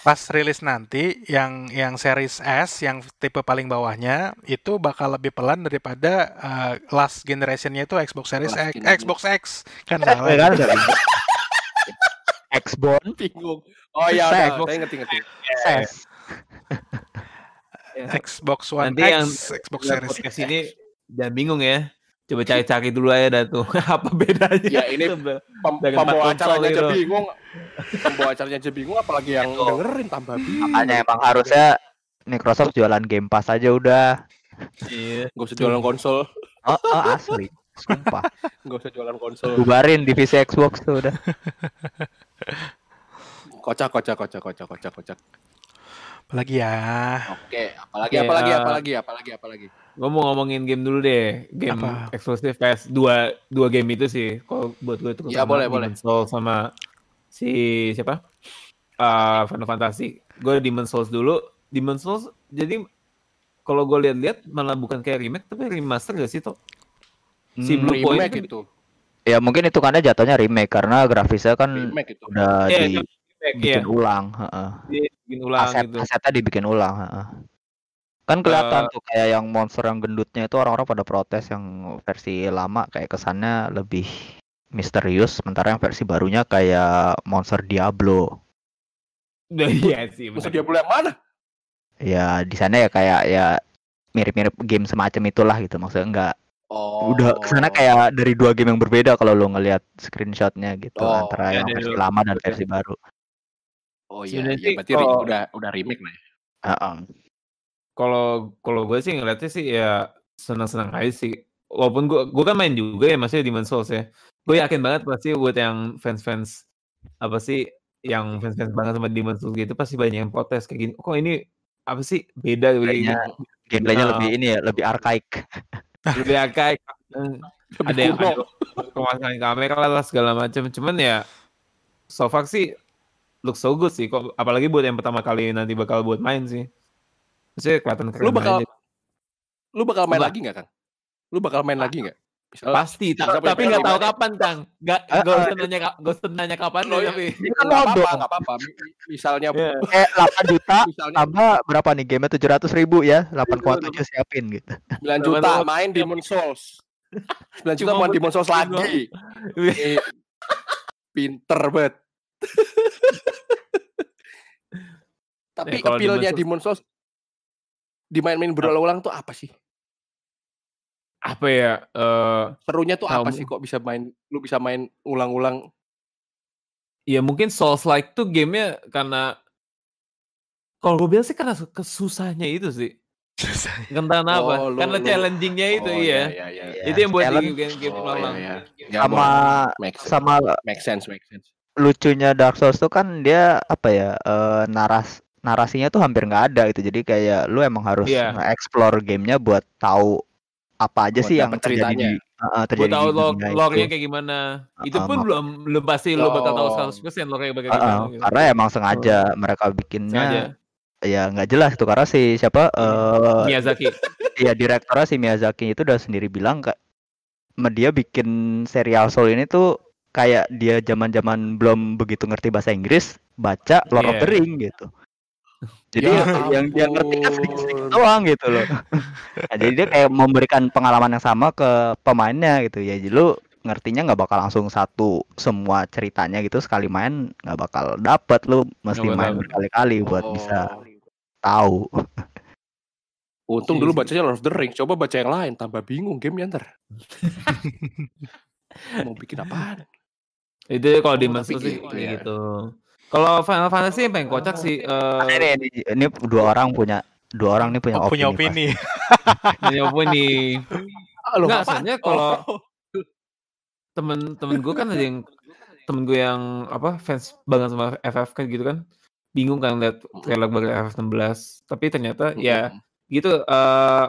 pas rilis nanti yang yang series S yang tipe paling bawahnya itu bakal lebih pelan daripada uh, last generationnya itu Xbox Series Last X, generation. Xbox X kan Ya salah. kan udah bingung. Xbox Bingung. Oh iya, saya ngerti ngerti. SES. Xbox One Nanti X, yang Xbox Series podcast X. ini jangan bingung ya. Coba cari-cari dulu aja dah tuh. Apa bedanya? Ya, ini. Pem pembawa acaranya aja itu. bingung. Pembawa acaranya aja bingung apalagi yang dengerin tambah bingung. Makanya emang harusnya Microsoft jualan Game Pass aja udah. Iya. Gak usah jualan konsol. Oh, oh asli. Sumpah. Gak usah jualan konsol. Bubarin divisi Xbox tuh udah. Kocak kocak kocak kocak kocak kocak. Apalagi ya. Oke, apalagi apalagi eh, apalagi apalagi apalagi. Gue mau ngomongin game dulu deh. Game Apa? eksklusif PS dua dua game itu sih. Kalau buat gue itu Ya, boleh, boleh. Souls sama si siapa? Ah, Final Fantasy. Gue Demon's Souls dulu. Demon's Souls jadi kalau gue lihat-lihat malah bukan kayak remake tapi remaster gak sih toh? Si Hmm, Blue Point Remake kan- itu. Ya mungkin itu karena jatuhnya remake karena grafisnya kan Remake itu. udah Iya, dibikin remake, iya. ulang, heeh. Dia bikin ulang Aset gitu. asetnya dibikin ulang, heeh. Kan kelihatan Eh, tuh kayak yang monster yang gendutnya itu orang-orang pada protes yang versi lama kayak kesannya lebih misterius sementara yang versi barunya kayak monster Diablo. Udah iya sih. Masa bener. dia boleh mana? Ya di sana ya kayak ya mirip-mirip game semacam itulah gitu maksudnya enggak Oh. udah ke sana kayak dari dua game yang berbeda kalau lo ngelihat screenshotnya gitu Oh, antara ya, yang dari versi dua- lama dan versi baru. Oh iya, Sebenarnya iya berarti kalau- udah udah remake lah ya. Heeh. Kalau kalau gue sih ngeliatnya sih ya senang-senang aja sih. Walaupun gue gue kan main juga ya masih di Souls ya. Gue yakin banget pasti buat yang fans-fans apa sih yang fans-fans banget sama Demon Souls gitu pasti banyak yang protes kayak gini. Kok ini apa sih beda Gameplaynya- gitu. Gameplaynya Nah. lebih ini ya, lebih arkaik. Lebih kayak ada yang ada pemasangan kamera lah segala macam. Cuman ya so far sih look so good sih kok apalagi buat yang pertama kali nanti bakal buat main sih. Maksudnya kelihatan keren Lu bakal aja. lu bakal main Apa? lagi nggak, Kang? Lu bakal main lagi nggak? Misalnya Pasti, ta- tapi nggak tahu kapan, Kang. Nggak, Ah, nggak ah. usah nanya, nggak usah nanya kapan Oh, ya, iya. tapi. Nggak apa-apa, modal. nggak. Mi- Misalnya Iya. Eh 8 juta misalnya tambah berapa nih game 700 ribu ya 8,7 siapin gitu 9 juta main Demon Souls. 9 juta main Demon Souls lagi. Eh, Pinter banget. Tapi Ya, appeal-nya Demon's Demon Souls dimain-main berulang-ulang tuh apa sih? Apa ya? eh Serunya tuh apa sih kok bisa main lu bisa main ulang-ulang? ya mungkin Souls like tuh gamenya karena kalau gue bilang sih karena su- kesusahnya itu sih. Entah kenapa. Oh, lu- Karena lu- challengingnya itu Oh, iya. iya, iya. Iya, Itu yang buat challenge di game game Oh, ulang. iya, iya. Ya, sama make sense. sama make sense, make sense. lucunya Dark Souls tuh kan dia apa ya eh, naras narasinya tuh hampir nggak ada gitu jadi kayak lu emang harus Iya. nge-explore gamenya buat tahu apa aja Buat sih yang terjadi ceritanya. di uh, uh, terjadi tahu di log itu. kayak gimana. Itu Uh-uh, pun mak- belum belum pasti lo bakal tahu Oh. 100% lore-nya bakal Uh, gimana uh, gitu. karena emang sengaja mereka Sengaja. bikinnya ya nggak jelas tuh karena si siapa eh Miyazaki. ya direkturnya si Miyazaki itu udah sendiri bilang kak dia bikin serial Soul ini tuh kayak dia zaman-zaman belum begitu ngerti bahasa Inggris baca Lord of Iya. the Ring gitu jadi Ya yang, dia ngerti kan ampun. sedikit doang gitu loh nah, jadi dia kayak memberikan pengalaman yang sama ke pemainnya gitu ya jadi lu ngertinya nggak bakal langsung satu semua ceritanya gitu sekali main nggak bakal dapet lu mesti Nggak main berkali-kali buat Oh. bisa tahu Untung Iya dulu bacanya Lord of the Rings. Coba baca yang lain, tambah bingung gamenya ntar. Mau bikin apaan? Itu kalau di Oh, sih gitu ya. gitu. Kalau Final Fantasy yang paling kocak sih eh ini, ini, ini dua orang punya dua orang nih punya Oh, punya opini, opini. nyoba nih. Ah, soalnya kalau- Oh. temen-temen gue kan ada yang temen gue yang apa fans banget sama FF kan gitu kan bingung kan lihat trailer baru FF 16 tapi ternyata ya gitu eh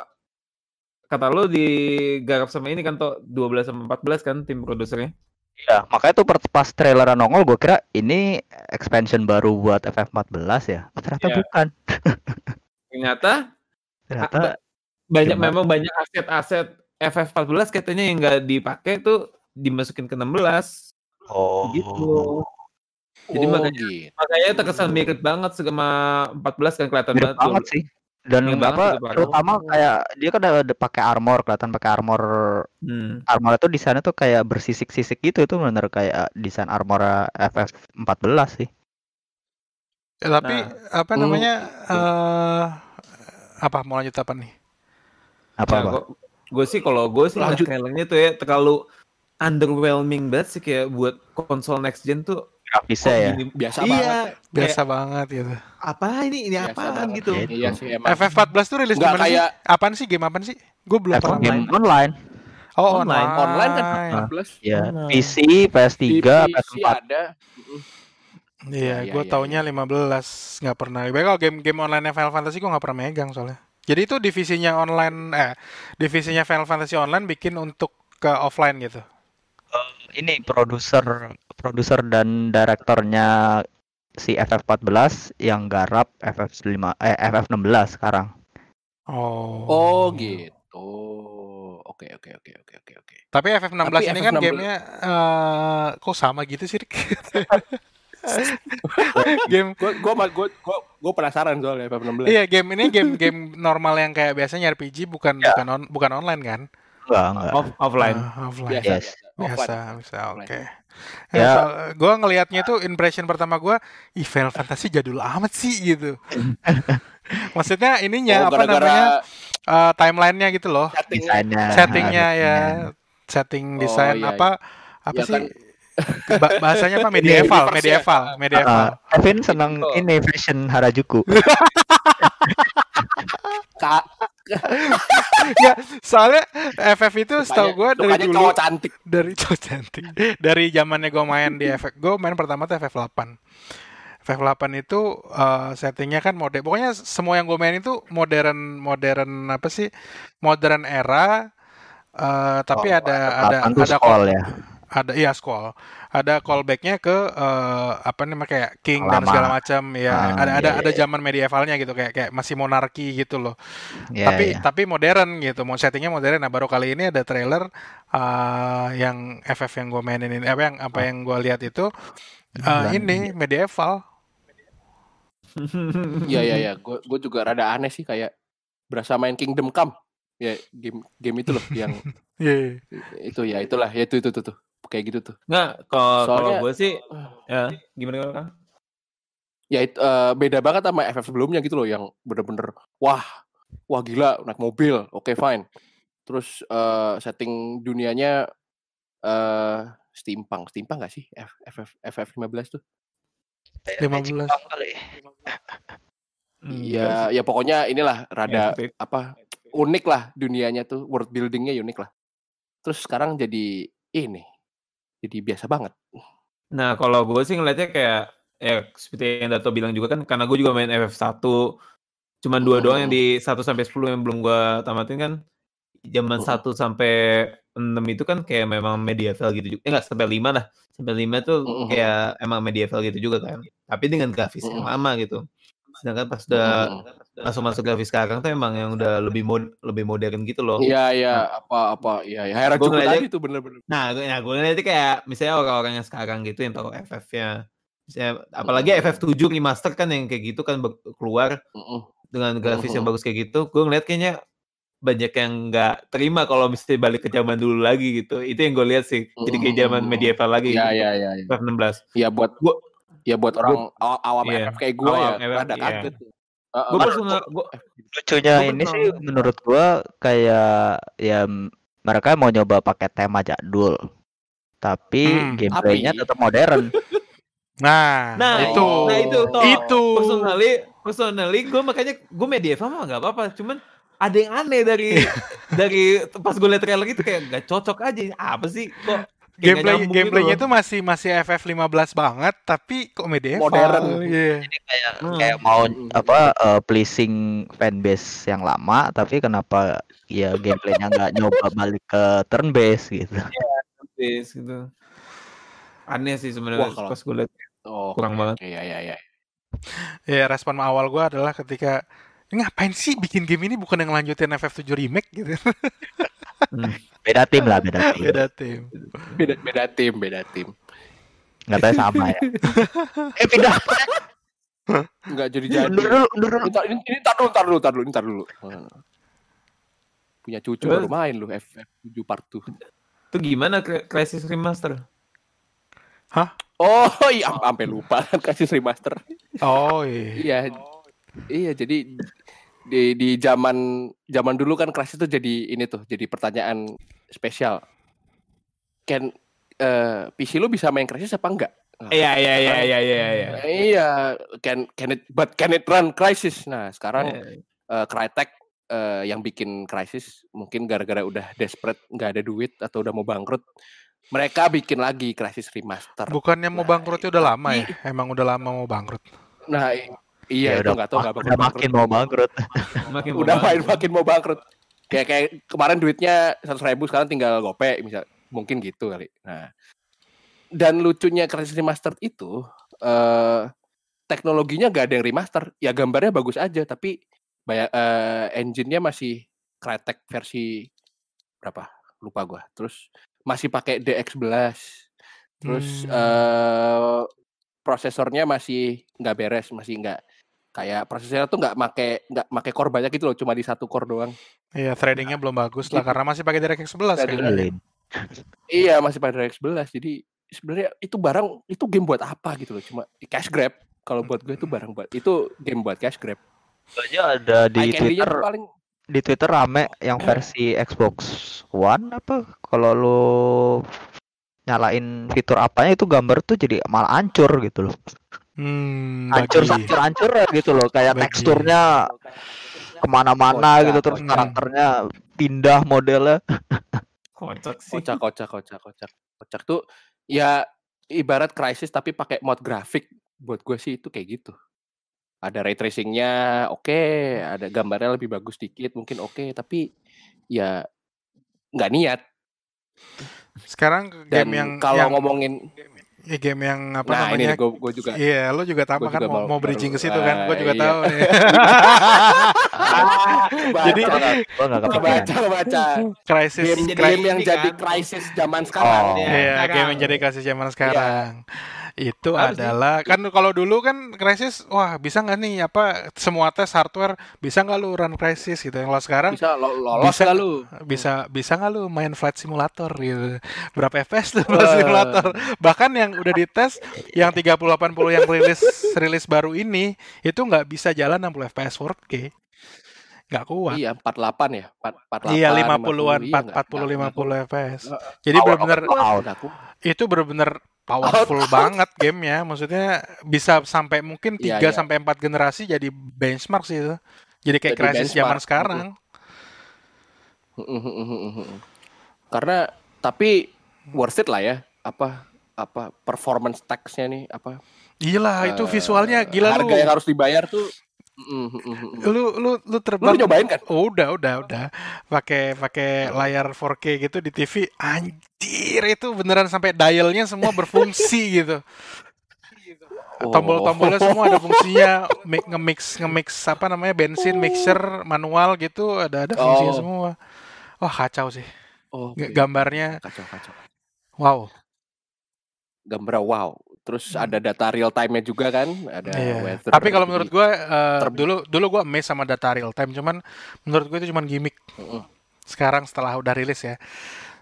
kata lo digarap sama ini kan toh 12 sama 14 kan tim produsernya Iya, makanya tuh pas trailer nongol gue kira ini expansion baru buat FF14 ya. Oh, ternyata Iya. bukan. ternyata Ternyata banyak Gimana? memang banyak aset-aset FF 14 katanya yang nggak dipakai tuh dimasukin ke 16 oh gitu Jadi Oh, makanya- gitu. makanya terkesan mirip banget sama 14 kan kelihatan mirip banget banget sih. Dan apa terutama kayak dia kan ada, pakai armor, kelihatan pakai armor. Hmm. Armor itu desainnya tuh kayak bersisik-sisik gitu itu bener kayak desain armor FF14 sih. Ya, tapi Nah, apa hmm. namanya eh apa mau lanjut apa nih? Apa apa? gue sih kalau gue sih Lanjut. Tuh ya terlalu underwhelming banget sih kayak buat konsol next gen tuh Grafisnya ya. gini- Biasa iya, banget. Biasa banget gitu. apa ini ini Biasa apaan banget. gitu Gitu. Iya sih emang. FF14 tuh rilis di Nggak mana sih? kayak- Apaan sih game apaan sih? Gue belum pernah game main. online. Oh, Online. online. Online kan Ah. 14. Ya. PC, Di PS3, PC PS4. ada. Iya, Iya, gue iya, taunya 15 nggak pernah. Baik kalau game-game online Final Fantasy gue nggak pernah megang soalnya. Jadi itu divisinya online, eh divisinya Final Fantasy online bikin untuk ke offline gitu. Ini produser produser dan direktornya si FF14 yang garap FF5 eh FF16 sekarang. Oh. Oh, gitu. Oke, oke, oke, oke, oke, oke. Tapi FF16 Tapi ini kan FF16 gamenya eh kok sama gitu sih, game Gue gue gue gue penasaran soalnya FF16. Iya, game ini game-game normal yang kayak biasanya RPG bukan Ya. bukan on, bukan online kan? Enggak, enggak. Off, offline Ah, offline. Biasa, Yes. Biasa, Offline. bisa, oke. Ya. Ya, gue ngelihatnya tuh impression pertama gue, ih Final Fantasy jadul amat sih gitu. Maksudnya ininya Oh, apa gara-gara namanya eh, timelinenya gitu loh, settingnya. Settingnya ya, setting Oh, desain iya, apa apa Ya sih kan. Ba- bahasanya apa medieval, medieval, medieval. Uh, Kevin seneng Betul. ini fashion Harajuku. Ka- ya, soalnya FF itu setahu gue dari dulu cowok cantik. dari cowok cantik dari zamannya gue main di FF gue main pertama tuh FF8 FF8 itu eh, settingnya kan mode pokoknya semua yang gue main itu modern modern apa sih modern era eh, tapi Oh, ada ada ada scroll ya. Ada iya scroll ada callbacknya ke eh, apa namanya kayak king dan Lama. segala macam ya Ah, ada ada iya, ada iya. zaman medievalnya gitu kayak kayak masih monarki gitu loh Iya, tapi iya. tapi modern gitu mau settingnya modern nah baru kali ini ada trailer uh, yang FF yang gue mainin ini apa yang apa yang gue lihat itu uh, ini medieval Iya iya iya, gue gue juga rada aneh sih kayak berasa main Kingdom Come. Ya game game itu loh yang Iya. itu ya itulah ya itu itu tuh. Kayak gitu tuh. nggak kalau kalau Soalnya- gue sih ya gimana gimana Kang? Ya itu eh, beda banget sama FF sebelumnya gitu loh yang bener-bener wah wah gila naik mobil, oke fine. Terus eh, setting dunianya eh steampunk, steampunk gak sih F- FF FF 15 tuh? Kayaknya 15. Jepang kali. Hmm, Ya, ya pokoknya inilah rada apa unik lah dunianya tuh world buildingnya unik lah. Terus sekarang jadi ini, jadi biasa banget. Nah, kalau gue sih ngeliatnya kayak ya seperti yang Dato bilang juga kan karena gue juga main FF1 cuman dua doang yang di 1 sampai 10 yang belum gue tamatin kan zaman Mm. 1 sampai 6 itu kan kayak memang medieval gitu juga. Eh enggak sampai 5 lah. Sampai 5 tuh Mm. kayak emang medieval gitu juga kan. Tapi dengan grafis yang lama gitu. Sedangkan pas udah Mm. masuk-masuk grafis sekarang tuh emang yang udah lebih mod lebih modern gitu loh. Iya, iya, apa apa iya, ya Harajuku ngeliatnya- tadi tuh bener-bener. Nah, gue, nah, gue ngeliatnya kayak misalnya orang-orang yang sekarang gitu yang tahu FF-nya. Misalnya, apalagi Mm. FF7 remaster kan yang kayak gitu kan keluar Mm-mm. dengan grafis yang Mhm. bagus kayak gitu. Gue ngeliat kayaknya banyak yang nggak terima kalau mesti balik ke zaman dulu lagi gitu. Itu yang gue lihat sih. Jadi kayak zaman medieval lagi. Iya, gitu. iya, iya. iya. FF16. Ya buat Gua- ya buat orang aw- awam Iya. FF kayak gue ya rada iya. kaget. Heeh, Gue personal, gue Lucunya Gua ini sih menurut gua kayak ya mereka mau nyoba pakai tema jadul. Tapi Hmm, gameplaynya tapi- tetap modern. Nah, Nah, itu. nah itu toh. Itu. personally, personally gue makanya gue medieval mah nggak apa-apa. Cuman ada yang aneh dari dari pas gue liat trailer itu kayak nggak cocok aja. Apa sih kok? Gameplay nyambung gitu gameplaynya loh. itu masih masih FF15 banget tapi kok medieval. Modern. Iya. kayak Hmm. kayak mau apa eh, pleasing fanbase yang lama tapi kenapa ya gameplaynya nggak nyoba balik ke turn based gitu. Yes, gitu. Aneh sih sebenarnya kalau- pas gue liat Oh, kurang banget. iya iya iya. Ya respon awal gua adalah ketika "Ini ngapain sih bikin game ini bukan yang lanjutin FF7 remake gitu. Hmm. Beda tim lah beda tim. Beda tim. Beda beda tim, beda tim. Nggak tahu sama ya. eh pindah. Enggak jadi jadi. Undur dulu, undur dulu. Ini, ini, tar dulu, tar dulu, tar dulu, ini tar dulu. Punya cucu baru main lu FF7 part 2. Itu gimana Crisis Remaster? Oh iya, am- sampai lupa kan kasih remaster. Oh iya. Iya. Iya, jadi di di zaman zaman dulu kan Crash itu jadi ini tuh, jadi pertanyaan spesial. Can eh PC lu bisa main Crash apa enggak? Nah, Iya iya iya iya iya iya. Iya, can can it but can it run Crisis? Nah, sekarang Eh, eh Crytek eh, yang bikin Crisis mungkin gara-gara udah desperate nggak ada duit atau udah mau bangkrut, mereka bikin lagi Crisis Remaster. Bukannya mau Nah, bangkrutnya udah lama ya? Emang udah lama mau bangkrut. Nah, i- iya Ya itu udah, nggak tahu nggak udah bangkrut. makin mau bangkrut. makin udah mau main makin mau bangkrut. Kayak kayak kemarin duitnya seratus ribu sekarang tinggal gope misal mungkin gitu kali. Nah, dan lucunya Crisis Remastered itu eh teknologinya gak ada yang remaster, ya gambarnya bagus aja tapi banyak eh, engine-nya masih Crytek versi berapa? Lupa gua. Terus masih pakai DX11. Terus Hmm. eh prosesornya masih nggak beres, masih nggak kayak prosesornya tuh nggak make nggak make core banyak gitu loh, cuma di satu core doang. Iya, threadingnya belum bagus lah Gitu. karena masih pakai DirectX 11 kan. Iya masih pada DirectX 11 jadi sebenarnya itu barang itu game buat apa gitu loh cuma cash grab kalau buat gue itu barang buat itu game buat cash grab aja ada di Twitter paling di Twitter rame yang versi Xbox One apa kalau lu nyalain fitur apanya itu gambar tuh jadi malah hancur gitu loh Hmm, hancur hancur hancur gitu loh. Kayak Bagi. teksturnya ke mana-mana Kocak, gitu terus kocak. karakternya pindah modelnya. Kocak sih. kocak kocak kocak kocak. Kocak tuh ya ibarat krisis tapi pakai mod grafik. Buat gue sih itu kayak gitu. Ada ray tracingnya oke. Ada gambarnya lebih bagus dikit mungkin oke. Tapi ya nggak niat. Sekarang dan game yang kalau yang, ngomongin ya game yang apa nah ini namanya? gue gue juga Iya, lo juga tahu Gua kan mau, bridging ke situ kan? Gue juga ah, iya. tahu nih. jadi gua kepikiran baca baca Crisis game, yang jadi krisis zaman sekarang Oh. Iya, Iya, game yang jadi krisis zaman sekarang. Itu sih? adalah kan kalau dulu kan krisis, wah bisa nggak nih apa semua tes hardware bisa nggak lu run krisis gitu. Kalau sekarang bisa lo- lolos Bisa- lu? bisa bisa nggak lu main flight simulator gitu. Berapa fps tuh flight simulator? Bahkan yang udah dites yang 3080 yang rilis rilis baru ini itu nggak bisa jalan 60 fps 4K nggak kuat. Iya, 48 ya. 4, 48, Iya 50-an, 50, iya, 4, nggak- 40 nggak- 50 FPS. Jadi Out, benar-benar out. itu benar-benar powerful banget gamenya. Maksudnya bisa sampai mungkin 3 Iya, iya. sampai 4 generasi jadi benchmark sih itu. Jadi kayak Jadi krisis zaman sekarang. Karena tapi worth it lah ya. Apa apa performance tax-nya nih apa Gila, itu eh, visualnya gila harga lu. yang harus dibayar tuh Lu lu lu lu terbang nyobain kan Oh, udah, udah, udah. Pakai pakai layar 4K gitu di TV. Anjir, itu beneran sampai dialnya semua berfungsi gitu. Oh. Tombol-tombolnya semua ada fungsinya. Mi- Nge-mix nge-mix apa namanya? bensin, mixer, manual gitu, ada ada fungsinya Oh. semua. Wah, kacau sih. oh, oke. Gambarnya kacau kacau wow. gambar wow terus ada data real time-nya juga kan ada. Iya. weather Tapi kalau menurut gue ter- dulu dulu gue amazed sama data real time, cuman menurut gue itu cuman gimmick. Mm-mm. Sekarang setelah udah rilis ya.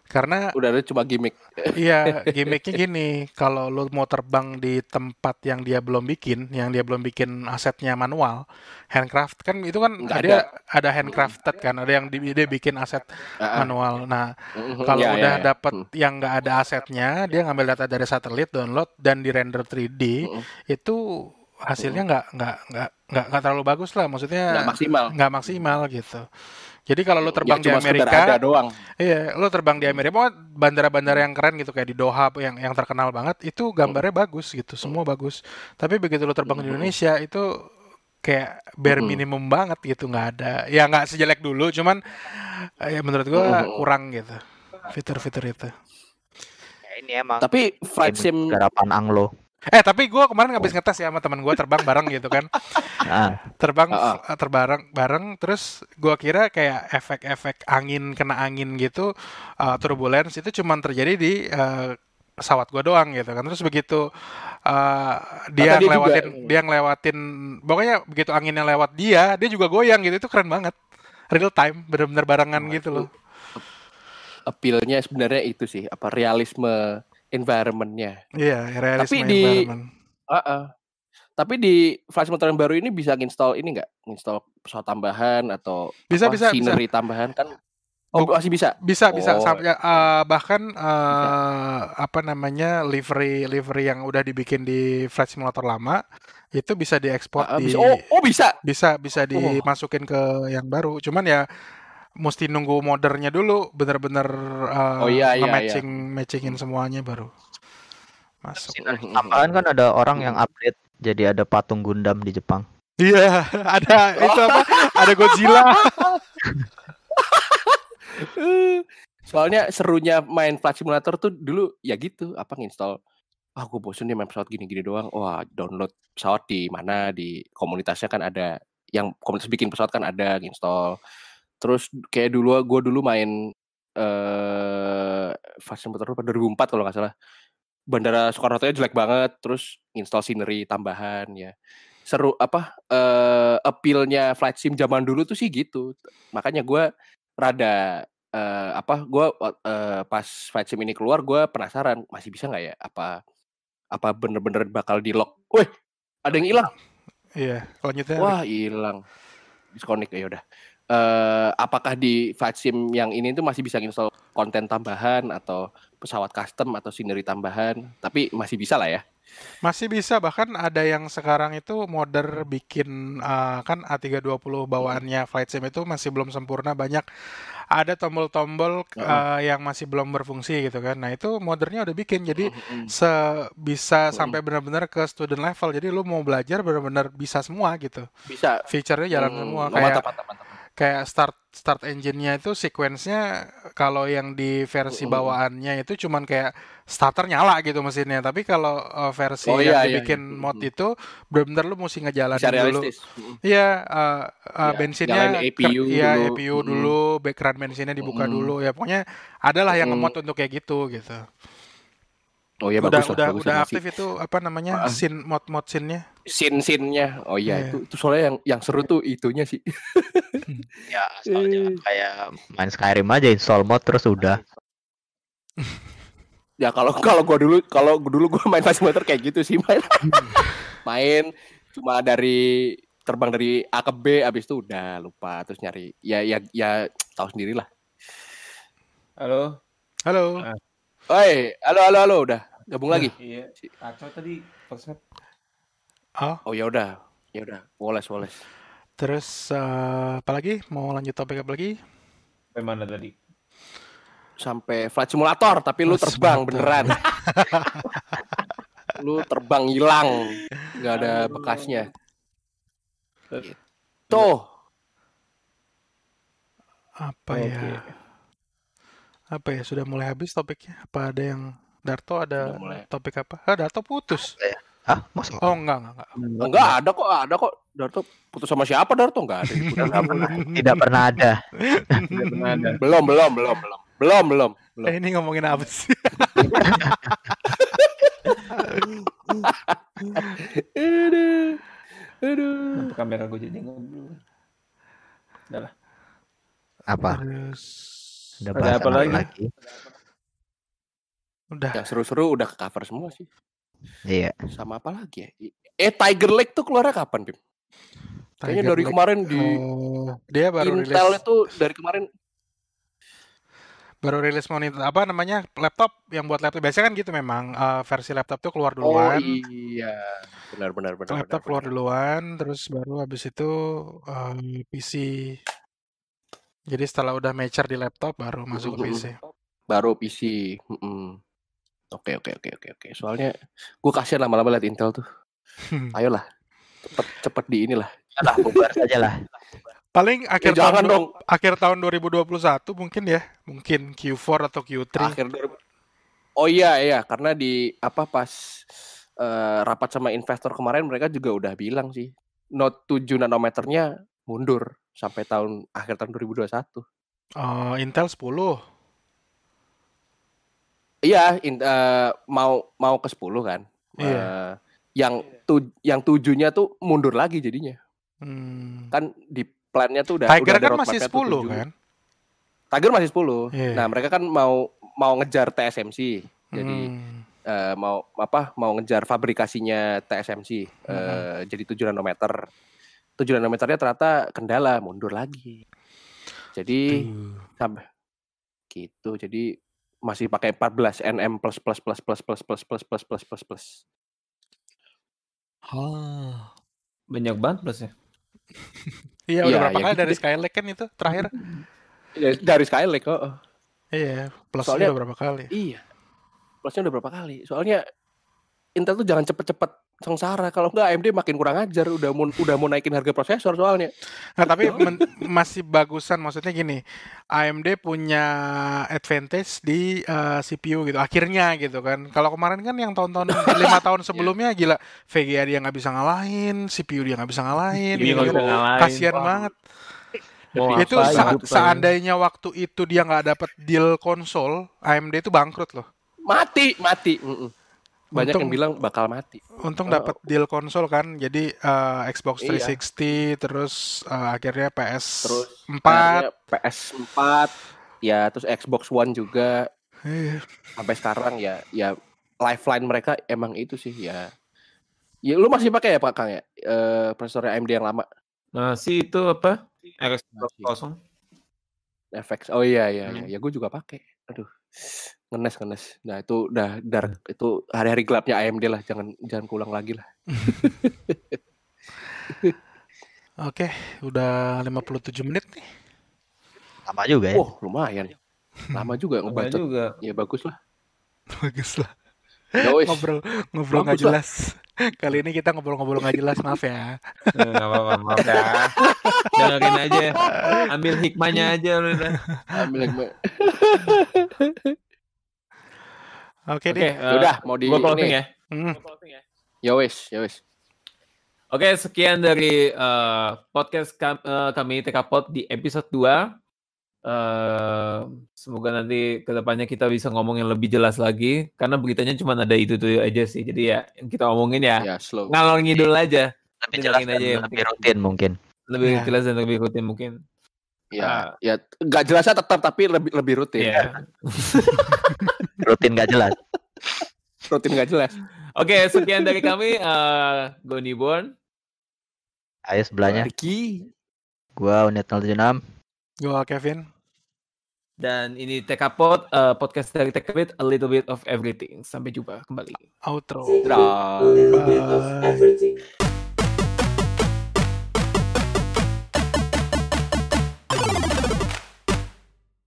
Karena udah ada cuma gimmick Iya, gimmicknya gini, kalau lu mau terbang di tempat yang dia belum bikin, yang dia belum bikin asetnya manual, handcraft kan itu kan Nggak ada ada handcrafted kan, ada yang di- dia bikin aset ah. manual. Nah, Mhm, kalau ya, udah ya, ya. dapat Hmm. yang nggak ada asetnya, dia ngambil data dari satelit, download dan di render 3D, Mhm. itu hasilnya nggak nggak nggak nggak terlalu bagus lah, maksudnya nggak maksimal nggak maksimal gitu. Jadi kalau lu Ya, terbang di cuma sekedar Amerika, ada doang Iya, lo terbang di Amerika, pokoknya bandara-bandara yang keren gitu kayak di Doha yang yang terkenal banget, itu gambarnya bagus gitu, semua bagus. Tapi begitu lo terbang di Mhm. Indonesia itu kayak bare minimum banget gitu, nggak ada. Ya nggak sejelek dulu, cuman eh, ya menurut gua Mhm. kurang gitu fitur-fitur itu. Ya, ini emang tapi flight sim garapan Anglo. Eh tapi gua kemarin habis ngetes ya sama teman gua terbang bareng gitu kan, Nah, terbang Ah, eh, terbareng bareng, terus gua kira kayak efek-efek angin kena angin gitu, eh, turbulence itu cuman terjadi di eh, pesawat gua doang gitu kan. Terus begitu eh, dia dia juga- ngelewatin dia ngelewatin pokoknya begitu anginnya lewat dia dia juga goyang gitu. Itu keren banget. Real time bener-bener barengan Oh, gitu itu loh. appeal-nya sebenarnya itu sih apa realisme environment-nya iya realisme Tapi di- environment. Heeh. Tapi di flight simulator yang baru ini bisa install ini nggak? Install pesawat tambahan atau Bisa, apa, bisa, bisa. scenery tambahan kan? Oh, masih bisa. bisa bisa Oh. sampai eh, bahkan eh, apa namanya livery livery yang udah dibikin di flight simulator lama itu bisa diekspor Ah, di bisa. Oh, oh bisa. bisa bisa Oh. dimasukin ke yang baru cuman ya mesti nunggu moddernya dulu bener-bener uh, Oh, iya, iya, matching matchingin semuanya baru masuk. Tambahan kan ada orang yang update jadi ada patung Gundam di Jepang. iya ada itu apa? Ada Godzilla. Soalnya serunya main flight simulator tuh dulu ya gitu, apa nginstall ah gue bosen nih main pesawat gini-gini doang. Wah, download pesawat di mana? Di komunitasnya kan ada yang komunitas bikin pesawat kan ada nginstall. Terus kayak dulu gue dulu main eh flight simulator pada 2004 kalau nggak salah. Bandara Soekarno Hatta jelek banget, terus install scenery tambahan ya. Seru apa eh appeal-nya flight sim zaman dulu tuh sih gitu. Makanya gue rada eh, apa gue pas flight sim ini keluar gue penasaran masih bisa nggak ya apa apa bener-bener bakal di lock wih ada yang hilang iya lanjutnya wah hilang disconnect ya udah eh apakah di flight sim yang ini tuh masih bisa install konten tambahan atau pesawat custom atau scenery tambahan tapi masih bisa lah ya Masih bisa bahkan ada yang sekarang itu modder bikin uh, kan A320 bawaannya flight sim itu masih belum sempurna banyak ada tombol-tombol uh, yang masih belum berfungsi gitu kan. Nah, itu moddernya udah bikin jadi se bisa Mm-mm. sampai benar-benar ke student level. Jadi lu mau belajar benar-benar bisa semua gitu. bisa Feature-nya jalan Hmm, semua oh, kayak mantap, mantap, mantap. Kayak start start engine-nya itu sequence-nya kalau yang di versi bawaannya itu cuman kayak starter nyala gitu mesinnya. Tapi kalau uh, versi Oh, yang iya, iya, dibikin iya. mod itu benar-benar lu mesti ngejalanin bisa dulu. iya uh, uh, Iya, bensinnya APU iya dulu. APU dulu background bensinnya dibuka Mm-mm. dulu. Ya pokoknya adalah yang Mm-mm. ngemod untuk kayak gitu gitu oh iya udah bagus lah udah bagus udah aktif itu apa namanya Ah. scene mod mod scene-nya scene scene-nya oh iya Iya. itu itu soalnya yang yang seru tuh itunya sih Ya, soalnya kayak main Skyrim aja install mod terus udah. Ya kalau kalau gua dulu kalau gua dulu gua main Flight Simulator kayak gitu sih main. main cuma dari terbang dari A ke B abis itu udah lupa terus nyari ya ya ya tahu sendiri lah. Halo. Halo. Oi, halo halo halo udah gabung lagi. Iya. Kacau tadi map. Oh, Oh ya udah, ya udah, woles woles. terus eh, apa lagi? Mau lanjut topik apa lagi? Sampai mana tadi? Sampai flight simulator tapi lu Oh, terbang simulator. beneran. lu terbang hilang, nggak ada bekasnya. Tuh, Apa Oke. ya? Apa ya? Sudah mulai habis topiknya? Apa ada yang Darto ada topik apa? Ah, Darto putus. Hah, masuk. Oh, enggak, enggak, enggak. enggak ada kok, ada kok. Darto putus sama siapa Darto enggak ada. Tidak pernah, tidak pernah ada. Tidak pernah ada. belum, belum, belum, belum. Belum, belum, belum. Eh, ini ngomongin apa sih? Aduh. Aduh. Kenapa kamera gue jadi ngobrol? Udah lah. Apa? Terus Ada, apa lagi? Udah. Yang seru-seru udah ke cover semua sih. Iya. Sama apa lagi ya? Eh Tiger Lake tuh keluarnya kapan, Pim? Kayaknya dari Lake. kemarin di Oh, dia baru Intel rilis itu dari kemarin baru rilis monitor apa namanya laptop yang buat laptop biasanya kan gitu memang eh, versi laptop tuh keluar Oh duluan iya, benar benar benar. laptop benar, keluar benar. duluan terus baru habis itu eh, PC jadi setelah udah mature di laptop baru masuk ke PC Baru PC. mm-mm. Oke oke oke oke oke. Soalnya gue kasihan lama-lama liat Intel tuh. Ayolah, cepet cepet di inilah. Lah, bubar saja lah. paling Eh, akhir jangan tahun dong. akhir tahun 2021 mungkin ya mungkin Q4 atau Q3 Akhir 2000 Oh iya iya, karena di apa pas eh, rapat sama investor kemarin mereka juga udah bilang sih Note 7 nanometernya mundur sampai tahun akhir tahun 2021. Eh, Intel 10 Iya, in- eh, mau mau ke 10 kan. Iya. Eh, yang tu, yang tujuhnya tuh mundur lagi jadinya. Hmm. Kan di plannya tuh udah Tiger udah kan masih roadmap-nya tuh 10 tujuh. kan Tiger masih 10. Iya. Nah, mereka kan mau mau ngejar TSMC. Jadi Hmm. eh, mau apa? Mau ngejar fabrikasinya TSMC Hmm. eh, jadi 7 nanometer. 7 nanometernya ternyata kendala, mundur lagi. Jadi sampai gitu. Jadi masih pakai 14 nm plus plus plus plus plus plus plus plus plus plus plus. Ah. Banyak banget plus ya. Iya, Iya, udah berapa ya kali gitu dari. Skylake kan itu terakhir? Ya, Dari Skylake kok. Iya, plusnya udah berapa kali? Iya. Plusnya udah berapa kali? Soalnya Intel tuh jangan cepet-cepet sengsara. Kalau enggak AMD makin kurang ajar. Udah mau udah mau naikin harga prosesor soalnya. Nah, tapi men- masih bagusan maksudnya gini. AMD punya advantage di eh, CPU gitu. Akhirnya gitu kan. Kalau kemarin kan yang tahun-tahun lima tahun sebelumnya gila VGA dia nggak bisa ngalahin, CPU dia nggak bisa ngalahin. Iya, gitu bisa ngalahin. Kasian banget. Mau itu apa, sa- hidup, seandainya waktu itu dia nggak dapat deal konsol, AMD itu bangkrut loh. Mati, mati. Mm-mm. Banyak Untung- yang bilang bakal mati. Untung Oh. dapat deal konsol kan, jadi eh, Xbox Iya. 360 terus eh, akhirnya PS Terus 4 akhirnya PS4 ya terus Xbox One juga Iya. sampai sekarang ya ya lifeline mereka emang itu sih ya. Ya lu masih pakai ya Pak Kang ya? Eh prosesor AMD yang lama Nah, si itu apa? RX Masih. kosong. FX. Oh iya iya iya. Hmm. Ya gue juga pakai. Aduh. Ngenes ngenes. Nah, itu udah dark itu hari-hari gelapnya AMD lah. Jangan jangan kulang lagi lah. Oke, udah 57 menit nih. Lama juga ya. Wah, lumayan. Lama juga ngebacot. juga. Ya bagus lah. Bagus lah. Ya. Ngobrol ngobrol nggak lah. jelas. Kali ini kita ngobrol-ngobrol nggak jelas, maaf ya. Eh, Nggak apa-apa, maaf ya. Dengerin aja. Ambil hikmahnya aja lu udah. Ambil yang Oke Oke, deh. eh, Udah, mau di gua closing ini. ya. Hmm. Ya wis, ya wis. Oke, sekian dari eh, podcast kam- eh, kami TK Pod di episode 2. Eh, semoga nanti ke depannya kita bisa ngomong yang lebih jelas lagi karena beritanya cuma ada itu tuh aja sih. Jadi ya yang kita omongin ya Ya slow. ngalor ngidul aja, Lebih jelas dan aja yang lebih rutin mungkin. lebih Iya. jelas dan lebih rutin mungkin. Ya, ya nggak jelasnya tetap tapi lebih lebih rutin. Iya. Rutin gak jelas. Rutin nggak jelas. Oke, sekian dari kami. eh Goni Born. Ayo sebelahnya. Lagi. Gua unit 076. Gua Kevin. Dan ini TK Pod, eh, podcast dari TK Bit, a little bit of everything. Sampai jumpa kembali. Outro. Take a little bit of Bye. everything.